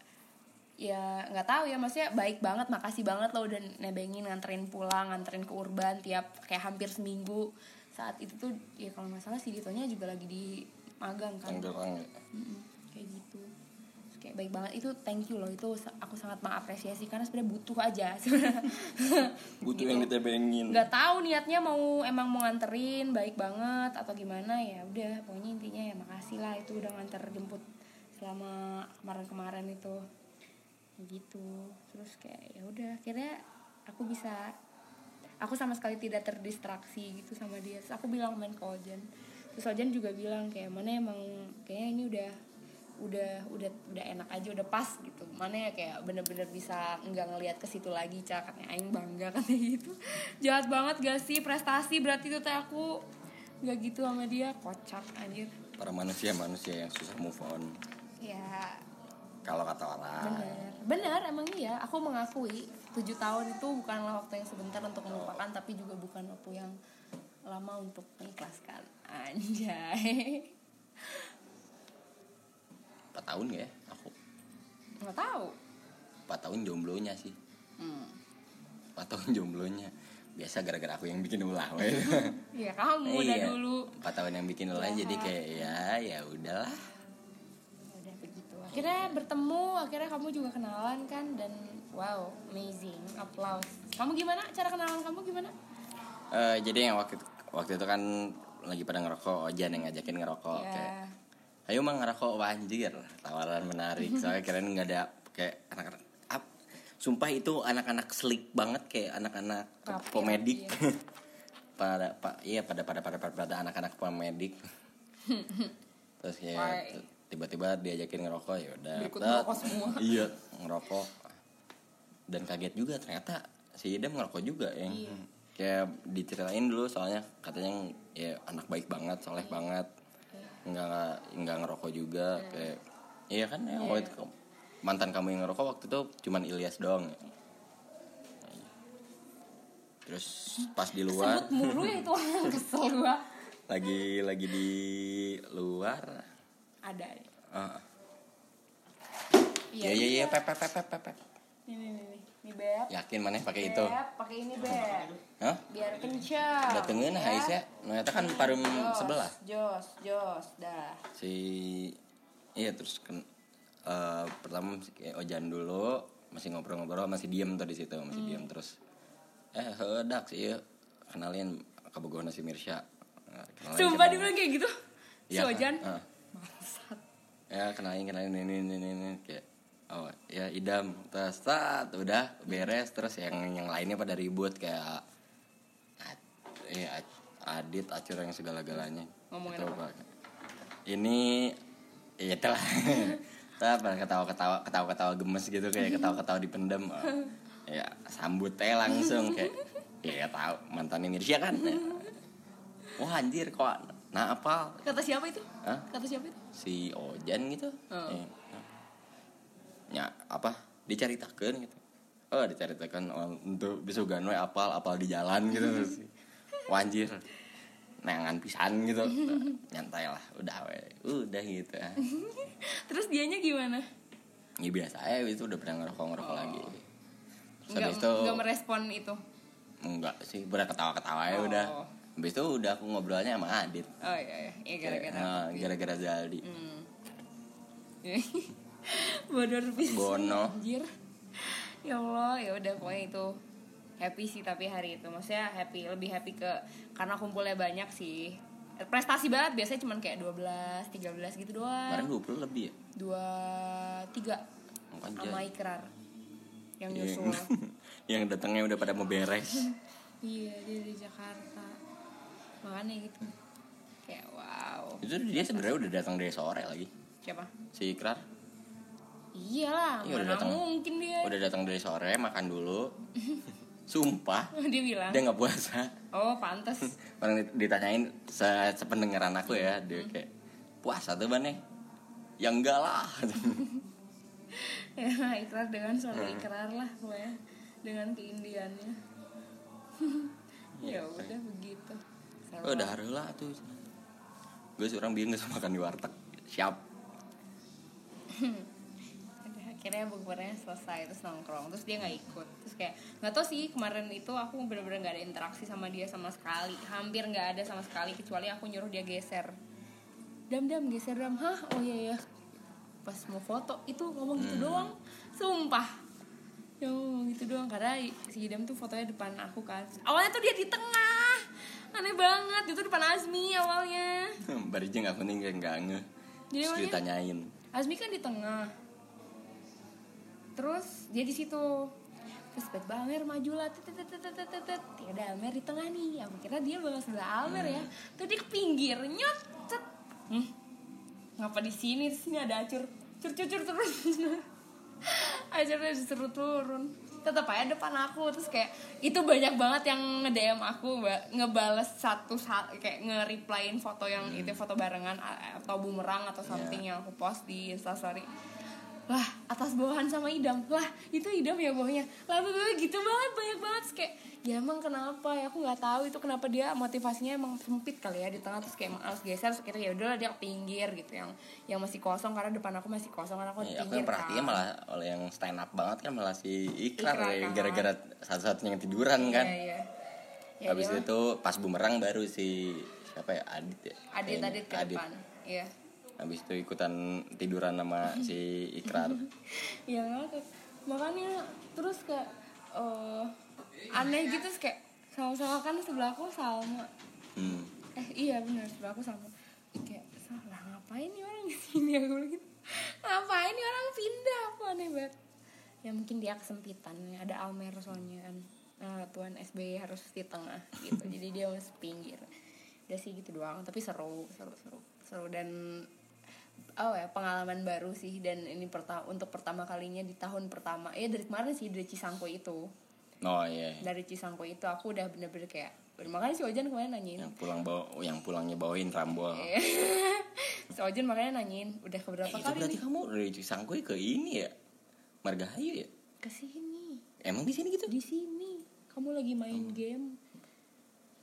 ya nggak tahu ya maksudnya baik banget makasih banget lo udah nebengin nganterin pulang nganterin ke urban tiap kayak hampir seminggu. Saat itu tuh ya kalau nggak salah si Ditonya juga lagi di magang kan. Tangerang ya. Mm-mm, kayak gitu. Terus kayak baik banget. Itu thank you loh itu aku sangat mengapresiasi karena sebenarnya butuh aja. (laughs) Butuh Gitu. yang ditebengin. Nggak tahu niatnya mau emang mau nganterin baik banget atau gimana ya udah pokoknya intinya ya makasih lah itu udah nganter jemput selama kemarin-kemarin itu gitu. Terus kayak ya udah akhirnya aku bisa aku sama sekali tidak terdistraksi gitu sama dia. Terus aku bilang main ke Ojan. Terus Ojan juga bilang kayak mana emang kayaknya ini udah udah udah udah enak aja udah pas gitu. Mana ya kayak bener-bener bisa nggak ngelihat ke situ lagi cak katanya aing bangga (laughs) katanya gitu. Jahat banget gak sih? Prestasi berarti itu teh aku. Nggak gitu sama dia. Kocak anjir. Para manusia manusia yang susah move on. Ya kalau kata orang. Bener. Bener emang iya. Aku mengakui tujuh tahun itu bukanlah waktu yang sebentar untuk melupakan tapi juga bukan waktu yang lama untuk mengikhlaskan. Anjay. Empat tahun gak ya aku? Nggak tahu. Empat tahun jomblonya sih. Hmm. empat tahun (laughs) jomblonya. Biasa gara-gara aku yang bikin ulah (laughs) weh. ya kamu udah Iya. dulu. Empat tahun yang bikin ulah jadi kayak ya ya udahlah akhirnya bertemu akhirnya kamu juga kenalan kan dan wow amazing applause kamu gimana? Cara kenalan kamu gimana? Eh, jadi yang waktu waktu itu kan lagi pada ngerokok Ojan yang ngajakin ngerokok ya kayak ayo mang ngerokok wah anjir tawaran menarik. Soalnya kirain nggak ada kayak anak-anak ap, sumpah itu anak-anak slick banget kayak anak-anak komedik rapi, (laughs) pada pak iya pada pada pada pada, anak-anak komedik (laughs) terus Why? Tiba-tiba diajakin ngerokok ya udah. Ngerokok semua. (laughs) iya. Ngerokok. Dan kaget juga ternyata si Idam ngerokok juga yang Iya. kayak diceritain dulu soalnya katanya ya anak baik banget soleh Iya. banget. Nggak nggak ngerokok juga kayak iya kan ya waktu itu mantan kamu yang ngerokok waktu itu cuman Ilyas doang ya. terus pas di luar mulu ya itu orang kesel gua. (laughs) Lagi lagi di luar ada. Ya ah. iya iya iya pep pep pep pep pep, pep. nih nih nih nih nih beb. Yakin mana pakai itu? pakai ini beb. Hah? biar kencang datengin nah Aisyah ternyata kan parum Jos, sebelah. jos jos dah. Si iya terus kan eh, pertama ojan dulu masih ngobrol-ngobrol masih diem tuh di situ masih diem terus. Eh hedak sih ya kenalin kabogohan si Mirsya Nah, kenalin, sumpah dia bilang kayak gitu. Si Iya, Ojan. ah. Ya kenalin kenalin ini ini ini, ini. kayak oh ya idam. Terus tat, udah beres terus yang yang lainnya pada ribut kayak eh, Ad- adit acur yang segala galanya Ngomongin Itu apa? ini ya itulah. (laughs) Kita pada ketawa ketawa ketawa ketawa gemes gitu kayak ketawa ketawa dipendem. Oh, ya sambut teh langsung kayak ya tahu mantan Indonesia kan wah anjir kok nah apa? Kata siapa itu? Hah? kata siapa itu? Si Ojan gitu. Oh. Eh, ya apa? Diceritakan gitu. Oh diceritakan oh, untuk bisa ganwe apal apal di jalan gitu. (laughs) Wanjir. Nengan pisan gitu. Nyantai lah udah we udah gitu. Ya (laughs) terus dianya gimana? Ya biasa aja itu udah pernah ngerokok ngerokok lagi Terus nggak habis itu nggak merespon itu? Enggak sih udah ketawa ketawa ya Oh. udah habis itu udah aku ngobrolnya sama Adit. Oh iya iya. Ya, gara-gara Nah, gara-gara Zaldi. Hmm. (laughs) Bodor pisan Bono. anjir. Ya Allah, ya udah pokoknya itu happy sih tapi hari itu. Maksudnya happy lebih happy ke karena kumpulnya banyak sih. Prestasi banget biasanya cuman kayak 12 13 gitu kemarin doang 20 lebih ya? dua tiga. Anjay. sama ikrar yang Yang- nyusul. (laughs) Yang datangnya udah pada mau beres. (laughs) Iya dia di Jakarta makanya gitu. Kayak wow. Itu dia sebenarnya udah datang dari sore lagi. Siapa? Si Ikrar. Iyalah Iya, udah datang. mungkin dia. Udah datang dari sore makan dulu. Sumpah. (laughs) Dia bilang. Dia nggak puasa. Oh pantas (laughs) orang dit- ditanyain se sependengaran aku ya. Dia kayak puasa tuh ban ya? Enggak lah. (laughs) Ya ikrar dengan suara Hmm. ikrar lah pokoknya. Dengan keindiannya ya udah begitu. Oh, udah hari lah tuh. Gue seorang bingung gak makan di warteg. Siap. Akhirnya bukbernya selesai terus nongkrong. Terus dia nggak ikut. Terus kayak nggak tau sih kemarin itu aku bener-bener nggak ada interaksi sama dia sama sekali. Hampir nggak ada sama sekali kecuali aku nyuruh dia geser. Dam dam geser dam. Hah? Oh iya ya pas mau foto itu ngomong gitu doang. Sumpah. Ya ngomong gitu doang. Karena si Dam tuh fotonya depan aku kan. Awalnya tuh dia di tengah aneh banget. Itu depan Azmi awalnya. (laughs) Baru aja nggak penting kayak nggak nge Jadi terus ditanyain. Azmi kan di tengah. Terus dia di situ. Terus tiba Almer maju lah. Ya udah Almer di tengah nih. Aku kira dia bakal sebelah Almer ya. Tuh dia ke pinggir nyot cet. hmm. ngapa di sini? Sini ada acur. Cur cur cur terus. (laughs) Acurnya disuruh turun tetap aja depan aku. Terus kayak itu banyak banget yang nge DM aku mbak. Ngebales satu sa- kayak nge-replyin foto yang itu foto barengan atau bumerang atau something yang aku post di instastory lah atas bawahan sama idam. Lah itu idam ya bawahnya lah gitu banget banyak banget. Terus kayak ya emang kenapa ya? Aku nggak tahu itu kenapa dia motivasinya emang sempit kali ya di tengah. Terus kayak emang harus geser terus kira ya udahlah dia ke pinggir gitu. Yang yang masih kosong karena depan aku masih kosong karena aku di Ya, aku pinggir yang perhatiin kan. malah oleh yang stand up banget kan malah si Ikrar, Ikrar, ya, kan. gara-gara satu-satunya yang tiduran kan. Iya, iya. Ya, habis itu pas bumerang baru si siapa ya? Adit ya? Adit adit ke depan. Iya habis itu ikutan tiduran sama si Ikrar. (laughs) Iya ngakak makanya terus kayak eh, aneh gitu terus kayak sama-sama kan sebelah aku sama. Hmm. eh iya benar sebelah aku sama. Kayak salah ngapain nih orang di sini? (laughs) Aku gitu. Ngapain nih orang pindah? Apa aneh banget. Ya mungkin dia kesempitan. Ada Almer soalnya kan. Nah, Tuan SBY harus di tengah gitu. (laughs) Jadi dia harus pinggir. Udah sih gitu doang. Tapi seru seru seru. Seru dan oh ya pengalaman baru sih dan ini pertama untuk pertama kalinya di tahun pertama. Ya dari kemarin sih dari Cisangko itu. Oh iya. Dari Cisangko itu aku udah bener-bener kayak makanya si Ojan kemarin nanyain. Yang pulang bawa yang pulangnya bawain rambol Iya. (laughs) si Ojan makanya nanyain udah keberapa Eh, itu kali berarti nih? kamu dari Cisangkui ke ini ya? Margahayu ya? Ke sini emang di sini gitu? Di sini. Kamu lagi main game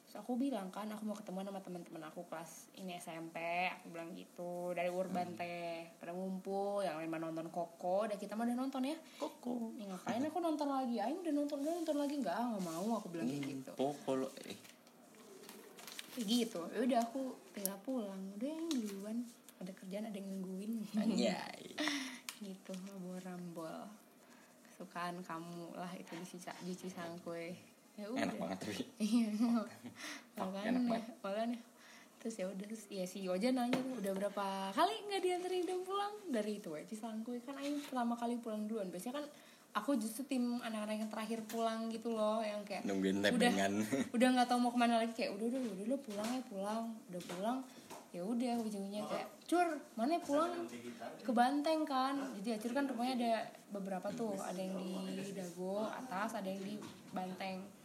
Terus aku bilang kan aku mau ketemu sama teman-teman aku kelas ini SMP aku bilang gitu dari Urban teh pada ngumpul yang lain mah nonton Koko udah kita mah udah nonton ya. Koko. Ya, ngapain aku nonton lagi? Ayo udah nonton udah nonton lagi. Nggak nggak mau aku bilang kayak gitu. Koko lo eh. Kayak gitu. Ya udah aku tinggal pulang. Udah yang duluan. Ada kerjaan ada yang nungguin. Anjay. (laughs) Gitu bawa rambol. Kesukaan kamu lah itu di Cica di Cisangkue ya udah. (laughs) (laughs) enak banget tapi. Iya enak banget. makanya terus ya udah terus ya si Oja nanya tuh udah berapa kali nggak dianterin dia pulang? Dari itu ya Cisangkue kan Aing pertama kali pulang duluan. Biasanya kan aku justru tim anak-anak yang terakhir pulang gitu loh yang kayak nungguin udah tebengan (laughs) udah nggak tahu mau ke mana lagi kayak udah udah udah lo pulang ya pulang. Udah pulang. Ya udah ujungnya kayak cur mana ya pulang? Ke Banteng kan. Jadi acur kan rumahnya ada beberapa tuh. Ada yang di Dago atas ada yang di Banteng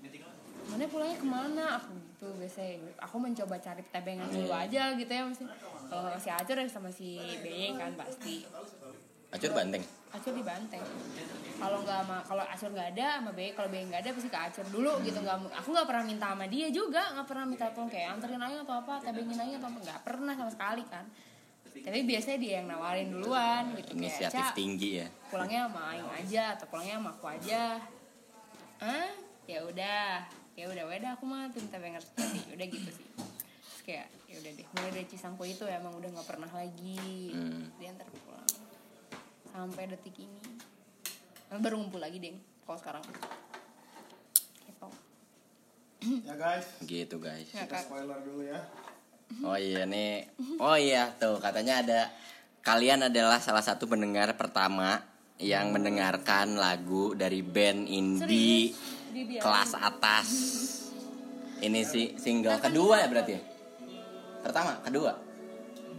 mana pulangnya ke mana? Aku gitu biasanya aku mencoba cari tebengan dulu aja gitu ya mesti kalau nggak si Acur ya sama si Bey kan pasti. Acur banteng? Acur di Banteng. Kalau nggak sama kalau Acur nggak ada sama Bey kalau Bey nggak ada pasti ke Acur dulu gitu. Nggak aku nggak pernah minta sama dia juga nggak pernah minta tolong. Kayak anterin aja atau apa tebengin aja atau apa. Nggak pernah sama sekali kan. Tapi biasanya dia yang nawarin duluan gitu kayak inisiatif Ca, tinggi ya. pulangnya sama Aing aja atau pulangnya sama aku aja. Ah ya udah ya udah udah aku mah tim tebengers sih udah gitu sih. Terus kayak ya udah deh mulai dari Cisangko itu emang udah nggak pernah lagi. Hmm. diantar pulang. Sampai detik ini. Nah, baru ngumpul lagi deh kalau sekarang. Kepo. Ya guys, gitu guys. Ya, kita spoiler dulu ya. Oh iya nih. Oh iya tuh katanya ada kalian adalah salah satu pendengar pertama yang mendengarkan lagu dari band indie Dibiarin. kelas atas. Ini sih single kedua ya berarti ya? Pertama, kedua.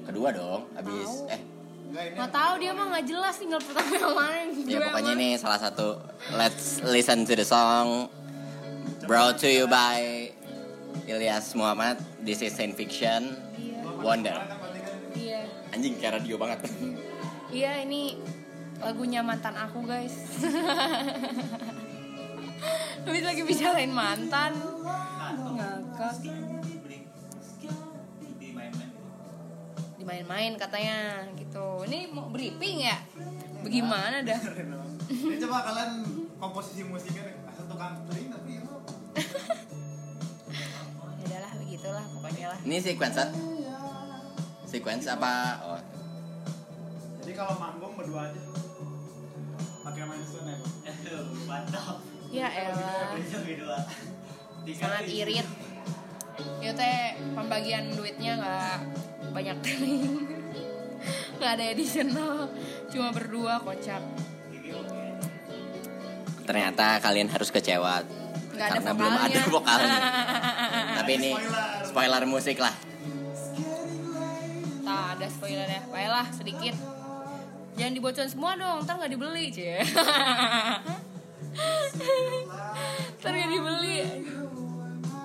Kedua dong, habis eh Nggak tahu dia mah nggak jelas tinggal pertama yang mana yang ya kedua pokoknya ini salah satu let's listen to the song brought to you by Ilyas Muhammad this is science fiction wonder mana. Iya. anjing kayak radio banget Iya ini lagunya mantan aku guys. (laughs) Habis lagi bicarain mantan. Ngakak. Dimain-main katanya gitu. Ini mau briefing ya? Bagaimana dah? Ini coba kalian komposisi musiknya tukang teling tapi ya Ya udahlah begitulah pokoknya lah. ini sequence kan? sequence apa oh Jadi kalau manggung berdua aja. Pakai main sound ya. Bang? Ya elah. Sangat irit. Itu teh pembagian duitnya nggak banyak (laughs) nggak ada additional cuma berdua kocak. Ternyata kalian harus kecewa ada karena belum ada vokalnya. vokalnya (laughs) tapi ini spoiler musik lah. Tak ada spoiler ya. Baiklah sedikit. Jangan dibocorin semua dong ntar nggak dibeli cie (laughs) (laughs) ntar nggak dibeli.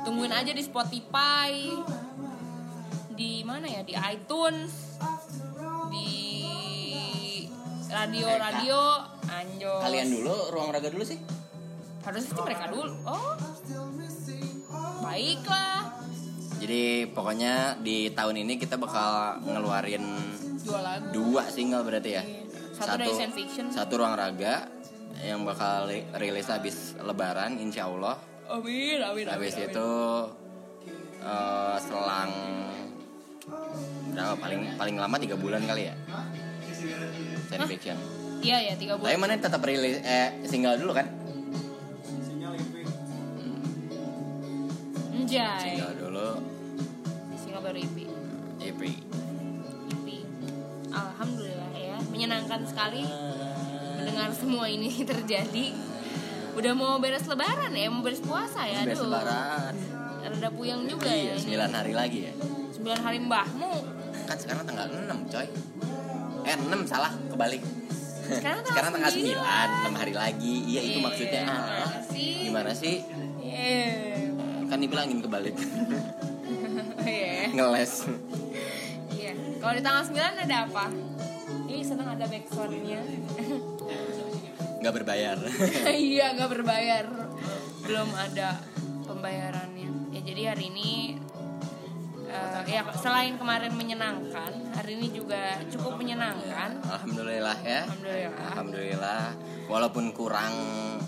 Tungguin aja di Spotify di mana ya? Di iTunes di radio radio anjos. Kalian dulu ruang raga dulu sih. Harusnya sih mereka dulu. Oh. Baiklah. Jadi pokoknya di tahun ini kita bakal ngeluarin jual lagu. dua single berarti ya? Satu dari Science Fiction. satu ruang raga yang bakal li- rilis habis lebaran insya Allah. Amin amin amin, habis amin. itu eh, selang berapa? Paling paling lama tiga bulan kali ya? Science fiction iya ya tiga tapi bulan. mana tetap rilis eh single dulu kan? Sinyal imping. Anjay. Single dulu. Single baru EP EP EP Alhamdulillah ya menyenangkan sekali mendengar semua ini (laughs) terjadi udah mau beres lebaran ya mau beres puasa ya Beres aduh lebaran rada puyeng juga iya ya ini 9 hari lagi ya 9 hari mbahmu kan sekarang tanggal 6 coy eh 6 salah kebalik sekarang (laughs) tanggal, sekarang tanggal 9. 9 6 hari lagi iya itu Iya, maksudnya ah, gimana sih? gimana sih Iya. kan dibilangin kebalik (laughs) Iya. ngeles Iya. Kalau di tanggal 9 ada apa? Ih, seneng ada backsoundnya. Nggak berbayar (laughs) iya, nggak berbayar. Belum ada pembayarannya. Ya jadi hari ini eh, ya selain kemarin menyenangkan, hari ini juga cukup menyenangkan. alhamdulillah ya Alhamdulillah. alhamdulillah walaupun kurang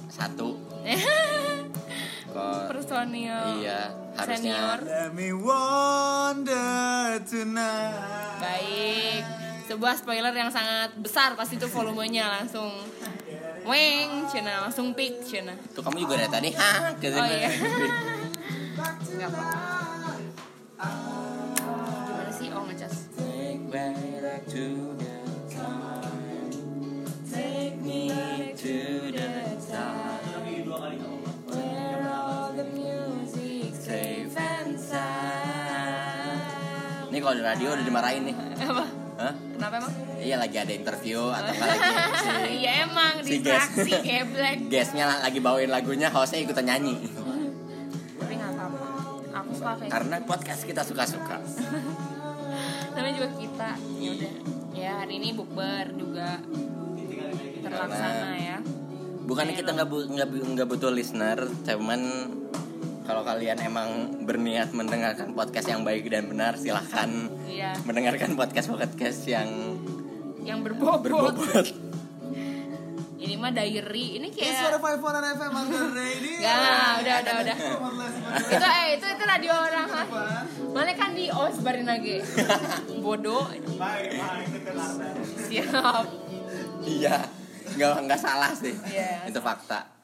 satu (laughs) kok Personil iya harusnya senior Let me wonder tonight. baik. Sebuah spoiler yang sangat besar pasti itu volumenya langsung weng, cina langsung peak, cina. itu kamu juga dari tadi ke Oh iya. (laughs) Gimana sih? Oh, ngecas. Take back to the time. Take me to the time. Where all the music safe and sound. Ini kalau di radio udah dimarahin nih. Apa? Hah? Kenapa emang? Iya lagi ada interview atau nggak lagi si (laughs) Iya emang si distraksi black. (laughs) guestnya lagi bawain lagunya, hostnya ikutan nyanyi. Tapi nggak apa-apa. Aku suka kayak Karena podcast kita suka-suka. (laughs) namanya juga kita. Ya udah. Ya hari ini bukber juga terlaksana ya. Bukannya kita nggak bu- nggak bu- nggak butuh listener, cuman kalau kalian emang berniat mendengarkan podcast yang baik dan benar, silahkan Iya. mendengarkan podcast podcast yang Yang berbobot. berbobot. Ini mah diary. Ini Ini suara kayak Five One FM Radio. Enggak, udah udah udah. (laughs) itu eh itu itu radio orang? Mana kan di os barin lagi. (laughs) Bodoh. Siap. iya, nggak nggak salah sih. Iya. Itu fakta.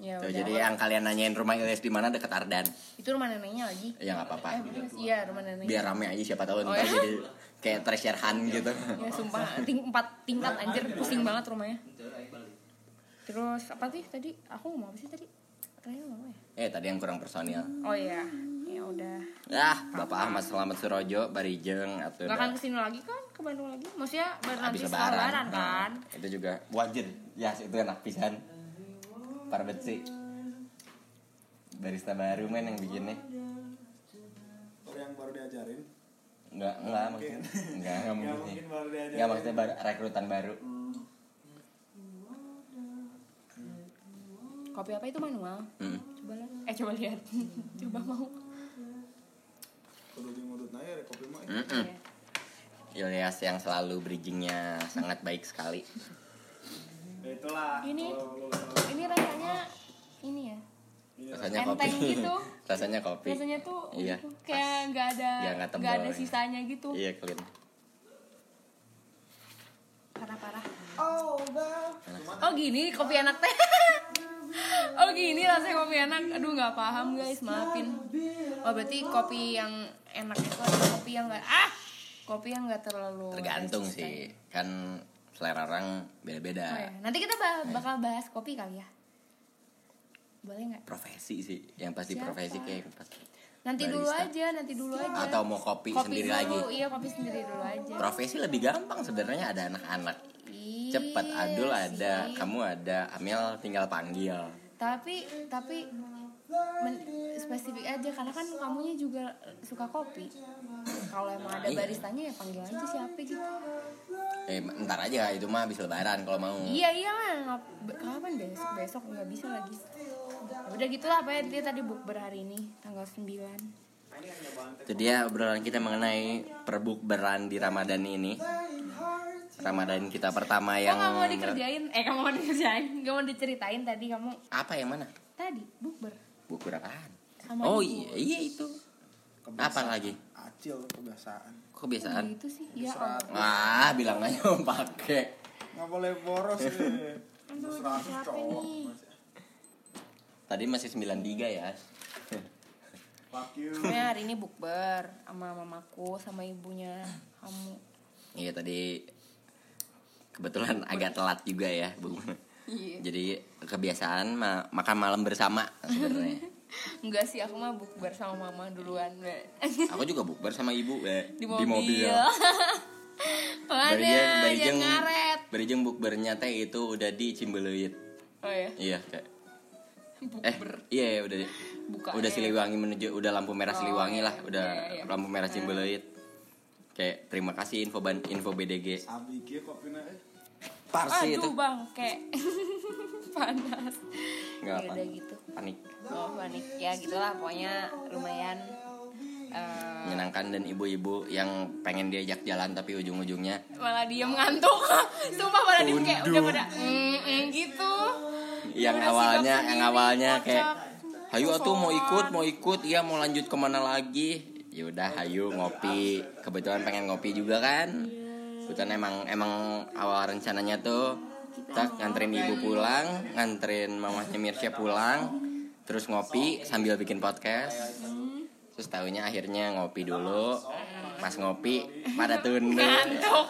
Ya Tuh, jadi yang kalian nanyain rumah Ilyas di mana dekat Ardan. Itu rumah neneknya lagi. Ya nggak apa-apa. Eh. Iya, rumah neneknya. Biar rame aja siapa tahu Oh, ntar ya? jadi kayak treasure hunt gitu. Ya sumpah, ting empat tingkat anjir pusing banget rumahnya. Terus apa sih tadi? Aku ngomong apa sih tadi? Ya? Eh tadi yang kurang personil. Oh iya, ya udah. Ah, Bapak Ahmad Selamat Surojo, Barijeng atau Gak akan ke sini lagi kan ke Bandung lagi? Maksudnya baru nanti lebaran. kan? Nah, itu juga wajib. Ya, itu enak pisan. Parbat sih. Barista baru men yang bikinnya. Kalau yang baru diajarin Enggak, enggak maksudnya. Enggak, enggak (laughs) Nggak mungkin. mungkin baru diajarin Enggak maksudnya baru, rekrutan baru. Kopi apa itu manual? Hmm. Coba lah. Eh coba lihat. (laughs) coba mau. Kudu di mulut naya kopi mah. Iya. Ilyas yang selalu bridgingnya sangat baik sekali. Ya itulah Ini-. Ini rasanya ini ya. Rasanya kopi. Enteng gitu. (laughs) Rasanya kopi. Rasanya tuh Iya. kayak nggak ada Ya, nggak tebal nggak ada ya. sisanya gitu. Iya, kalian. Parah-parah. Oh, udah. Oh gini kopi enak teh. (laughs) oh gini rasanya kopi enak. Aduh nggak paham guys, maafin. Oh berarti kopi yang enak itu kopi yang nggak ah kopi yang nggak terlalu Tergantung resisten. sih. Kan selera orang Oh beda-beda. ya. Nanti kita ba- bakal bahas kopi kali ya. Boleh nggak? Profesi sih. Yang pasti Siapa? profesi kayak pasti. Nanti dulu Barista. aja, nanti dulu aja. Atau mau kopi, sendiri dulu, lagi. Iya kopi sendiri dulu aja. Profesi lebih gampang sebenarnya ada anak-anak. Iya Cepet Adul ada, sih. kamu ada, Amel tinggal panggil. Tapi tapi men- spesifik aja karena kan kamunya juga suka kopi. Kalau emang ada Iya. baristanya ya panggil aja siapa gitu. Eh, ntar aja itu mah habis lebaran kalau mau. Iya iya lah. Kapan besok besok nggak bisa lagi. Udah gitulah apa ya dia tadi bukber hari ini tanggal 9 Itu dia obrolan kita mengenai perbukberan di Ramadan ini. Ramadan kita pertama yang nggak mau dikerjain? Eh kamu mau dikerjain? Gak mau diceritain tadi kamu apa yang mana? tadi bukber Bukber apaan? sama Oh iya, iya itu. Apa lagi? Acil kebiasaan. Kebiasaan? Gitu sih. Ya Serat. ampun. Ah, bilang aja mau pakai. Nggak boleh boros ya. (laughs) Aduh, cowok. Tadi masih 93 ya. Fuck you. Pokoknya hari ini bukber sama mamaku sama ibunya kamu. Iya tadi kebetulan agak telat juga ya, Bu. Iya. Jadi kebiasaan ma- makan malam bersama sebenarnya. (laughs) Enggak sih aku mah bukber sama mama duluan, Mbak. Aku juga bukber sama ibu eh, (laughs) Di mobil. (laughs) Barijeng, jangan Barijeng, ngaret. Barijeng bukbernya teh itu udah di Cimbeleuit. Oh ya, Iya, kayak eh bukber. iya iya, udah Buka udah ya. Siliwangi menuju udah lampu merah Oh, Siliwangi iya, lah, udah iya, iya. lampu merah Cimbeleuit. Kayak terima kasih info ban info BDG. Sabi kieu kopina eh. Parsi itu. Aduh bang, kayak (laughs) panas. Ya apa. udah gitu. Panik. Oh panik ya gitulah pokoknya lumayan. eh, Menyenangkan dan ibu-ibu yang pengen diajak jalan tapi ujung-ujungnya malah diem ngantuk (laughs) sumpah pada diem kayak udah pada mm, mm, gitu yang Udah awalnya yang awalnya kayak hayu atuh mau ikut mau ikut iya mau lanjut ke mana lagi ya udah hayu ngopi kebetulan pengen ngopi juga kan kebetulan emang emang awal rencananya tuh tak nganterin ibu pulang nganterin mamanya Mirsya pulang terus ngopi sambil bikin podcast. Terus tahunya akhirnya ngopi dulu. Pas ngopi pada tunduk. Ngantuk.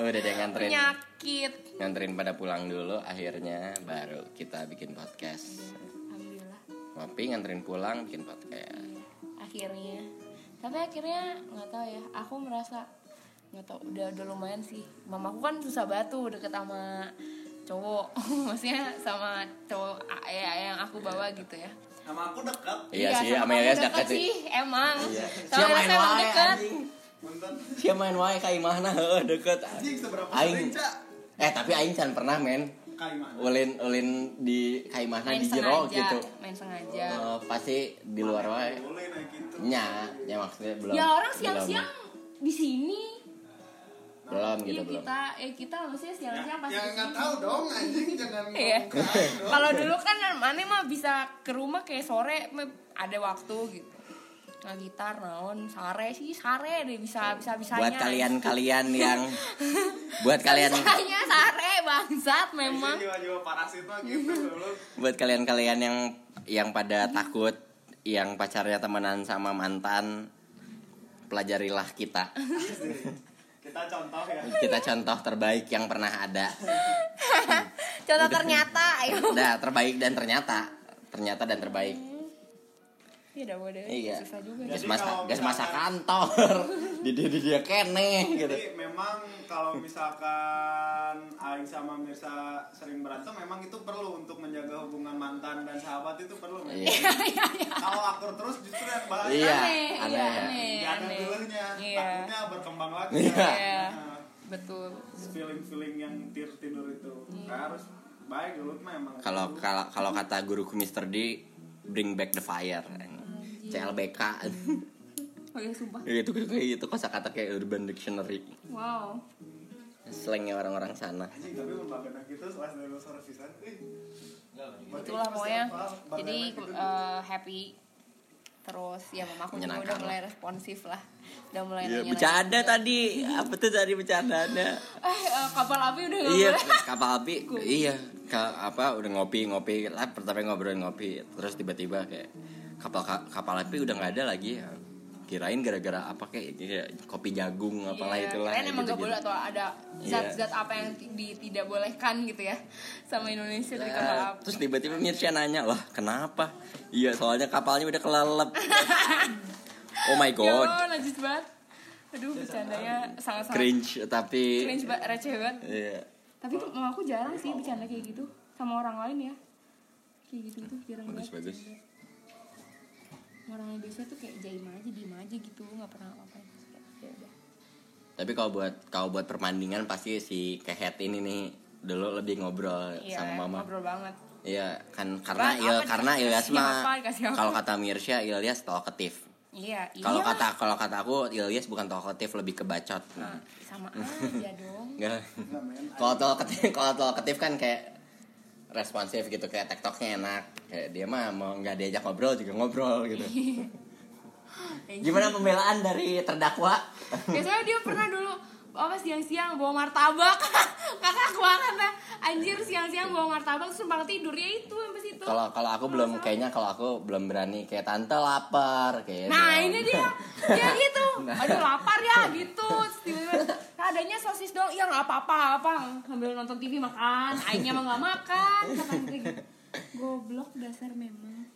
Udah deh nganterin. Penyakit. Nganterin pada pulang dulu akhirnya baru kita bikin podcast. Alhamdulillah. Ngopi nganterin pulang bikin podcast. Akhirnya. Tapi akhirnya nggak tahu ya aku merasa nggak tahu udah udah lumayan sih. Mamaku kan susah batu deket sama cowok. (laughs) Maksudnya sama cowok ya, yang aku bawa gitu ya. Nama aku dekat. iya, sih sama sama Elias deket dekat sih. sih emang. Iya. sama Siapa Elias main emang deket. Siapa main wae ka imahna (laughs) heueuh deket. Anjing seberapa aing. eh tapi aing can pernah men. Kaimana? ulin ulin di kaimahna main di jero sengaja gitu. main sengaja. Eh, pasti di luar wae. gitu. nya ya maksudnya belum ya orang siang-siang di sini belum Iya gitu belum kita eh kita maksudnya siang-siang pasti Ya di nggak sini. tahu dong anjing jangan (laughs) Iya. dong. Kalau dulu kan mana mah bisa ke rumah kayak sore ada waktu gitu. ngagitar naon sare sih sare deh bisa bisa bisanya buat kalian-kalian (laughs) yang buat kalian bisanya sare bangsat memang jiwa-jiwa parasit mah gitu dulu buat kalian-kalian yang yang pada takut yang pacarnya temenan sama mantan pelajarilah kita kita contoh ya. Kita contoh terbaik yang pernah ada. (laughs) Contoh ternyata ayo. Nah, terbaik dan ternyata. Ternyata dan terbaik iya udah iya susah juga gas Jadi masa gas masa kantor (laughs) di dia di dia kene gitu Jadi memang kalau misalkan Aing sama Mirsa sering berantem memang itu perlu untuk menjaga hubungan mantan dan sahabat itu perlu. men. iya Kalau akur terus justru yang bahaya. Iya, aneh aneh iya ya. aneh dulunya, Iya. takutnya berkembang lagi. Iya. Iya. Nah, betul feeling-feeling yang tidur tidur itu Nggak harus baik dulu mah emang. kalau kalau kalau kata guruku Mr. D bring back the fire CLBK oh iya sumpah. Itu kayak itu kosakata kayak Urban Dictionary. Wow. Slangnya orang-orang sana. Tapi membagana gitu pisan. eh. itulah pokoknya. Jadi eh, happy. Terus ya mamaku juga Menyenangkan. udah mulai responsif lah. Udah mulai Iya, nanya bercanda tadi. Apa tuh tadi bercandanya? (laughs) Eh eh, kapal api udah nggak iya kapal api. Iya ka- apa udah ngopi ngopi lah pertama ngobrolin ngopi. Terus tiba-tiba kayak kapal ka- kapal api udah nggak ada lagi. Ya kirain gara-gara apa kayak, kayak kopi jagung apalah Iya, itulah kirain emang gitu, gak boleh atau ada Iya. zat-zat apa yang di- tidak bolehkan gitu ya sama Indonesia dari kapal Nah, api. terus tiba-tiba Mirsya nanya lah kenapa? Iya soalnya kapalnya udah kelelep. (laughs) Oh my ya god. Allah, najis banget. Aduh bercandanya sangat-sangat cringe tapi cringe banget receh banget. Iya. Tapi tuh mama aku jarang sih bercanda kayak gitu sama orang lain ya. Kayak gitu gitu jarang bagus banget bagus orang yang biasa tuh kayak jaim aja diem aja gitu nggak pernah ngapain ya udah. Tapi kalau buat kalau buat permandingan pasti si kehet ini nih dulu lebih ngobrol iya sama mama. ngobrol banget. Iya kan karena Il, apa karena Ilyas mah kalau kata Mirsya Ilyas talkative. iya iya. Kalau kata kalau kata aku Ilyas bukan talkative lebih ke bacot. Nah, sama (laughs) aja dong. Kalau talkative kalau talkative kan kayak responsif gitu kayak tektoknya enak. Kayak dia mah mau nggak diajak ngobrol juga ngobrol gitu. (laughs) Gimana pembelaan dari terdakwa? biasanya dia pernah dulu apa siang-siang bawa martabak. (laughs) Kakak banget dah anjir siang-siang bawa martabak terus numpang tidur ya itu yang pas itu Kalau kalau aku belum kayaknya kalau aku belum berani kayak tante lapar kayak nah gitu. ini dia. (laughs) Dia gitu. Aduh lapar ya gitu. "Nah, adanya sosis dong iya nggak apa-apa apa. Sambil nonton TV makan. Aingnya mah nggak makan. Gitu. Goblok dasar memang.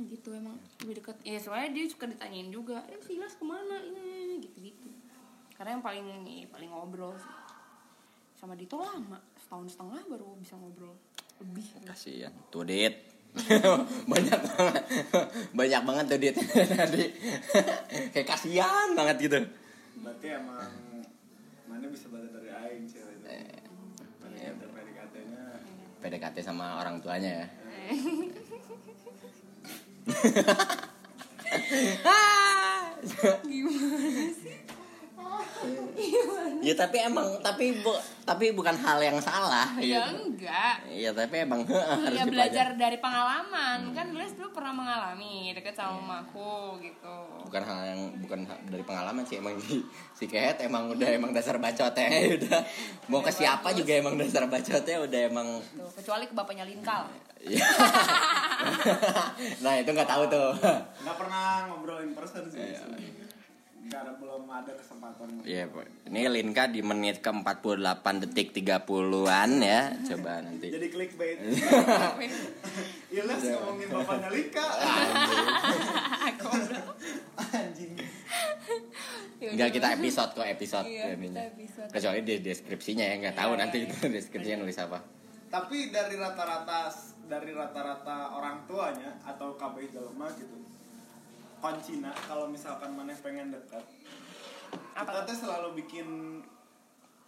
Gitu emang lebih deket. Ya soalnya dia suka ditanyain juga. Eh si Ilas ke mana ini karena yang paling ini paling ngobrol sih. Sama Dito lama setahun setengah baru bisa ngobrol. Lebih. Kasihan tuh dit. (laughs) Banyak banget. (laughs) Banyak banget tuh dit. (laughs) Tadi. Kayak kasihan banget gitu. Berarti emang mana bisa belajar dari Aing sih itu. Eh, PDKT PDKT-nya PDKT sama orang tuanya ya ya tapi emang tapi bu, tapi bukan hal yang salah ya gitu. enggak. Iya tapi emang harus ya belajar dari pengalaman. Kan Gles dulu pernah mengalami deket sama mamaku gitu. Bukan hal yang bukan dari pengalaman sih emang si, si Kehet emang udah emang dasar bacotnya (laughs) udah. Mau ke siapa juga emang dasar bacotnya udah emang. Tuh, kecuali ke bapaknya Linkal Iya. (laughs) nah itu nggak tahu tuh. Nggak pernah ngobrolin person sih. Iya. Nggak ada belum ada kesempatan. Iya, Pak. Ini Linka di menit ke 48 detik 30-an ya. Coba nanti. Jadi clickbait. (laughs) Iya lah ngomongin bapaknya Lika. (laughs) Anjing. Enggak kita episode kok episode Iya, kita episode. Kecuali di deskripsinya ya nggak tahu Iya, nanti iya, itu deskripsinya nulis apa. Tapi dari rata-rata dari rata-rata orang tuanya atau KB jelema gitu. Kuncina kalau misalkan mana pengen dekat. Apa Kita teh selalu bikin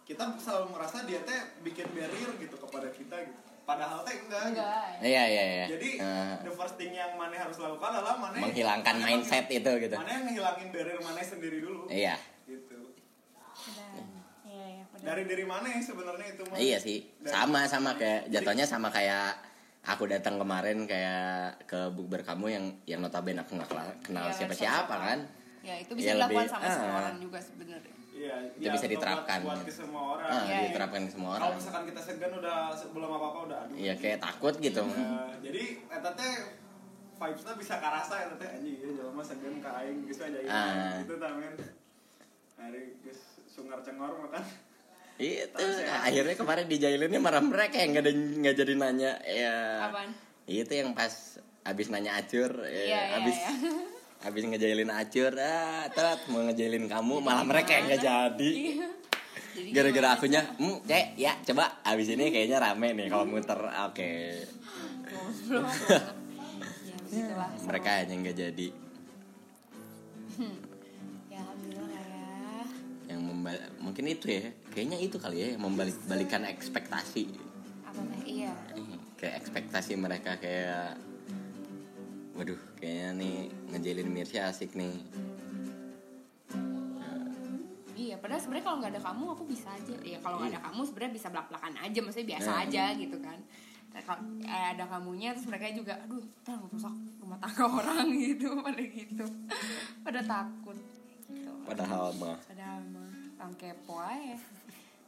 kita selalu merasa dia teh bikin barrier gitu kepada kita gitu. Padahal teh enggak. gitu. Iya iya iya. Jadi Eh, the first thing yang mana harus lakukan adalah mana menghilangkan mindset itu gitu. Mana yang ngehilangin barrier mana sendiri dulu. Iya. Gitu. Dan- iya iya benar. Dari dari mana yang sebenarnya itu mah? Iya sih. Sama sama kayak jatuhnya sama kayak aku datang kemarin kayak ke bukber kamu yang yang notabene aku nggak kenal, kenal siapa siapa-siapa. siapa kan ya itu Ya, bisa dilakukan lebih- sama semua ah. orang juga sebenarnya Iya, Itu bisa diterapkan. Buat, ke semua orang. ah, iya. diterapkan ke semua Kalau orang misalkan kita segan udah sebelum apa apa udah aduh. iya kayak takut gitu Ya, jadi eta teh vibesnya bisa karasa eta teh anjing ieu jelema segan ka aing geus aja Ah. gitu tah men. Hari geus sungar cengor makan. Itu akhirnya kemarin di jailinnya marah mereka yang nggak ada nggak jadi nanya ya. Apaan? itu yang pas abis nanya acur ya, Iya, iya, abis iya. (laughs) abis ngejailin acur ah tet mau ngejailin kamu malah mereka yang nggak jadi. Iya. (laughs) Jadi gara-gara akunya hmm cek ya coba. Abis ini kayaknya rame nih kalau muter oke. Goblok. (laughs) ya mereka yang nggak jadi. Ya alhamdulillah lah ya. Yang mungkin itu ya kayaknya itu kali ya membalik balikan ekspektasi. Apa iya. Kayak ekspektasi mereka kayak waduh kayaknya nih ngejalin Mirsya asik nih. Iya padahal sebenarnya kalau nggak ada kamu aku bisa aja. Ya kalau nggak ada kamu sebenarnya bisa belak belakan aja maksudnya biasa Hmm. aja gitu kan. Nah, kalau eh, ada kamunya terus mereka juga aduh ntar rusak rumah tangga (laughs) orang gitu pada gitu. Pada takut gitu. padahal mah. Padahal mah orang kepo aja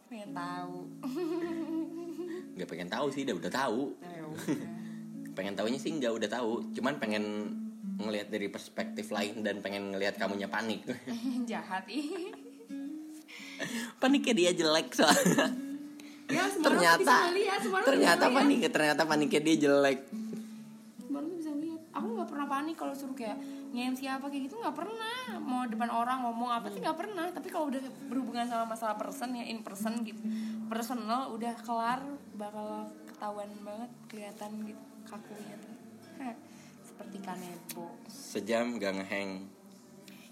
pengen tahu. Nggak pengen tahu sih udah udah tahu. Nah, ya (laughs) pengen tahunya sih nggak udah tahu. Cuman pengen ngelihat dari perspektif lain dan pengen ngelihat kamunya panik. (laughs) Jahat ih. Paniknya dia jelek soalnya. Ya ternyata ternyata panik ternyata paniknya dia jelek aku nggak pernah panik kalau suruh kayak nge-MC apa kayak gitu nggak pernah. Mau depan orang ngomong apa sih nggak pernah. Tapi kalau udah berhubungan sama masalah person ya in person gitu personal udah kelar bakal ketahuan banget kelihatan gitu kakunya tuh (laughs) seperti kanebo sejam gak ngeheng.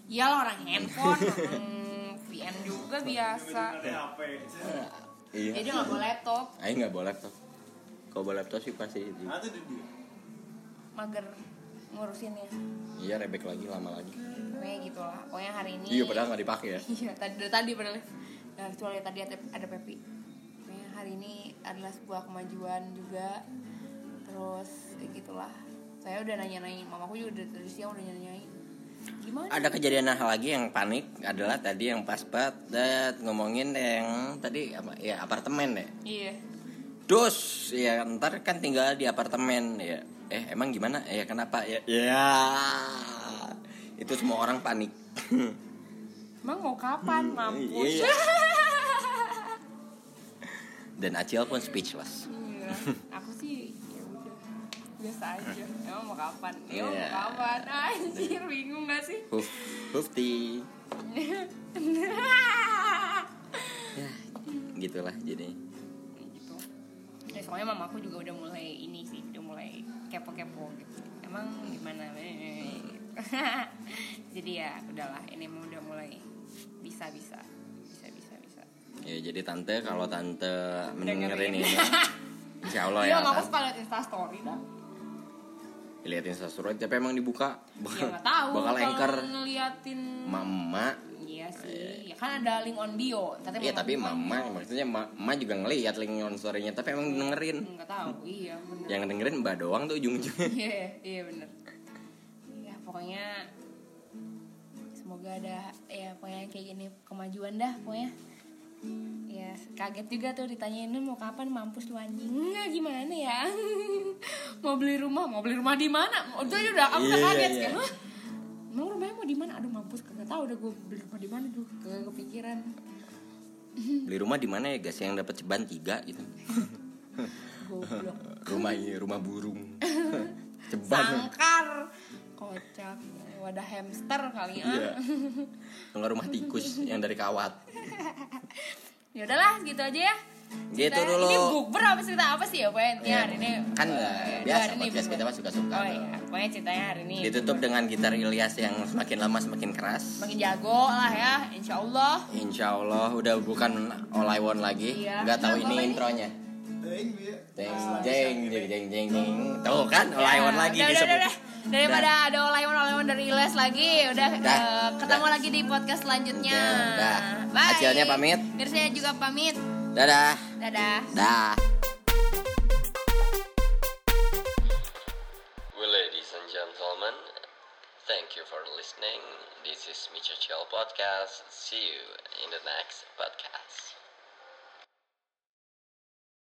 Iyalah orang handphone (laughs) orang VN juga biasa. Iya. Jadi nggak bawa laptop. Ayo nggak boleh laptop. Kalau bawa laptop sih pasti itu mager ngurusinnya iya rebek lagi lama lagi pokoknya gitu lah pokoknya hari ini iya padahal nggak dipakai ya (laughs) Iya, tadi dari tadi padahal. Ya, kecuali tadi ada, ada Pepi. Pokoknya hari ini adalah sebuah kemajuan juga. Terus kayak gitulah. Saya udah nanya-nanyain, mamaku juga udah dari siang udah nanya-nanyain. Gimana? ada kejadian hal lagi yang panik adalah tadi yang pas banget ngomongin yang tadi apa ya apartemen deh Iya. Dus, ya ntar kan tinggal di apartemen ya. Eh emang gimana? Ya kenapa? Ya, ya. itu semua orang panik. (laughs) Emang mau kapan? Mampus. Iya. (laughs) Dan Acil pun speechless. Iya. Aku sih ya udah biasa aja. Emang mau kapan? Emang Iya. mau kapan? (laughs) Anjir, bingung gak sih? Huf, hufti. Ya, gitulah jadi. Gitu ya soalnya mamaku juga udah mulai ini sih udah mulai kepo-kepo gitu. Emang gimana (laughs) jadi ya udahlah ini udah mulai bisa bisa bisa bisa bisa Ya jadi tante kalau tante mendengarin ini, (laughs) insya Allah iya ya. suka liat instastory dah Liatin sesuatu, tapi emang dibuka. ya nggak tahu (laughs) Bakal anchor ngeliatin mama. iya sih ya kan ada link on bio Ntar Iya tapi mama bio. maksudnya ma- mama juga ngeliat link on story-nya tapi emang dengerin. nggak tahu iya bener Yang dengerin mbak doang tuh ujung-ujungnya. (laughs) Iya, iya bener. Ya pokoknya semoga ada ya pokoknya kayak gini kemajuan dah pokoknya. Ya kaget juga tuh ditanyain "Nun, mau kapan mampus lu anjing Nggak gimana ya (laughs) Mau beli rumah Mau beli rumah di mana Itu aja udah aku udah Iya, kaget iya. kayak Hah? Emang rumahnya mau di mana Aduh mampus kagak tahu udah gue beli rumah di mana tuh Kagak kepikiran (laughs) Beli rumah di mana ya guys yang dapat ceban tiga gitu. (laughs) Rumah ini rumah burung. ceban. Sangkar Kocak Wadah hamster kali ya Iya. Enggak rumah tikus yang dari kawat. (laughs) ya udahlah gitu aja ya Gitu Cerita- dulu. ini bukber apa cerita apa sih ya pokoknya intinya hari ini Kan eh, eh, biasa hari ini podcast kita mah suka-suka. oh iya pokoknya ceritanya hari ini Ditutup dengan gitar Ilyas yang semakin lama semakin keras. makin jago lah ya insya Allah Insya Allah udah bukan want lagi. Iya. Nggak tahu ini ini? intronya. Jeng jeng jeng jeng jeng jeng. Tuh kan olawan ya, nah, lagi udah, disebut. Udah, udah. Daripada udah. ada olawan-olawan dari Les lagi, udah, udah uh, ketemu udah. lagi di podcast selanjutnya. Udah, udah. Bye. Acilnya pamit. Biar saya juga pamit. Dadah. Dadah. Dah. Well, ladies and gentlemen, thank you for listening. This is Michael Podcast. See you in the next podcast.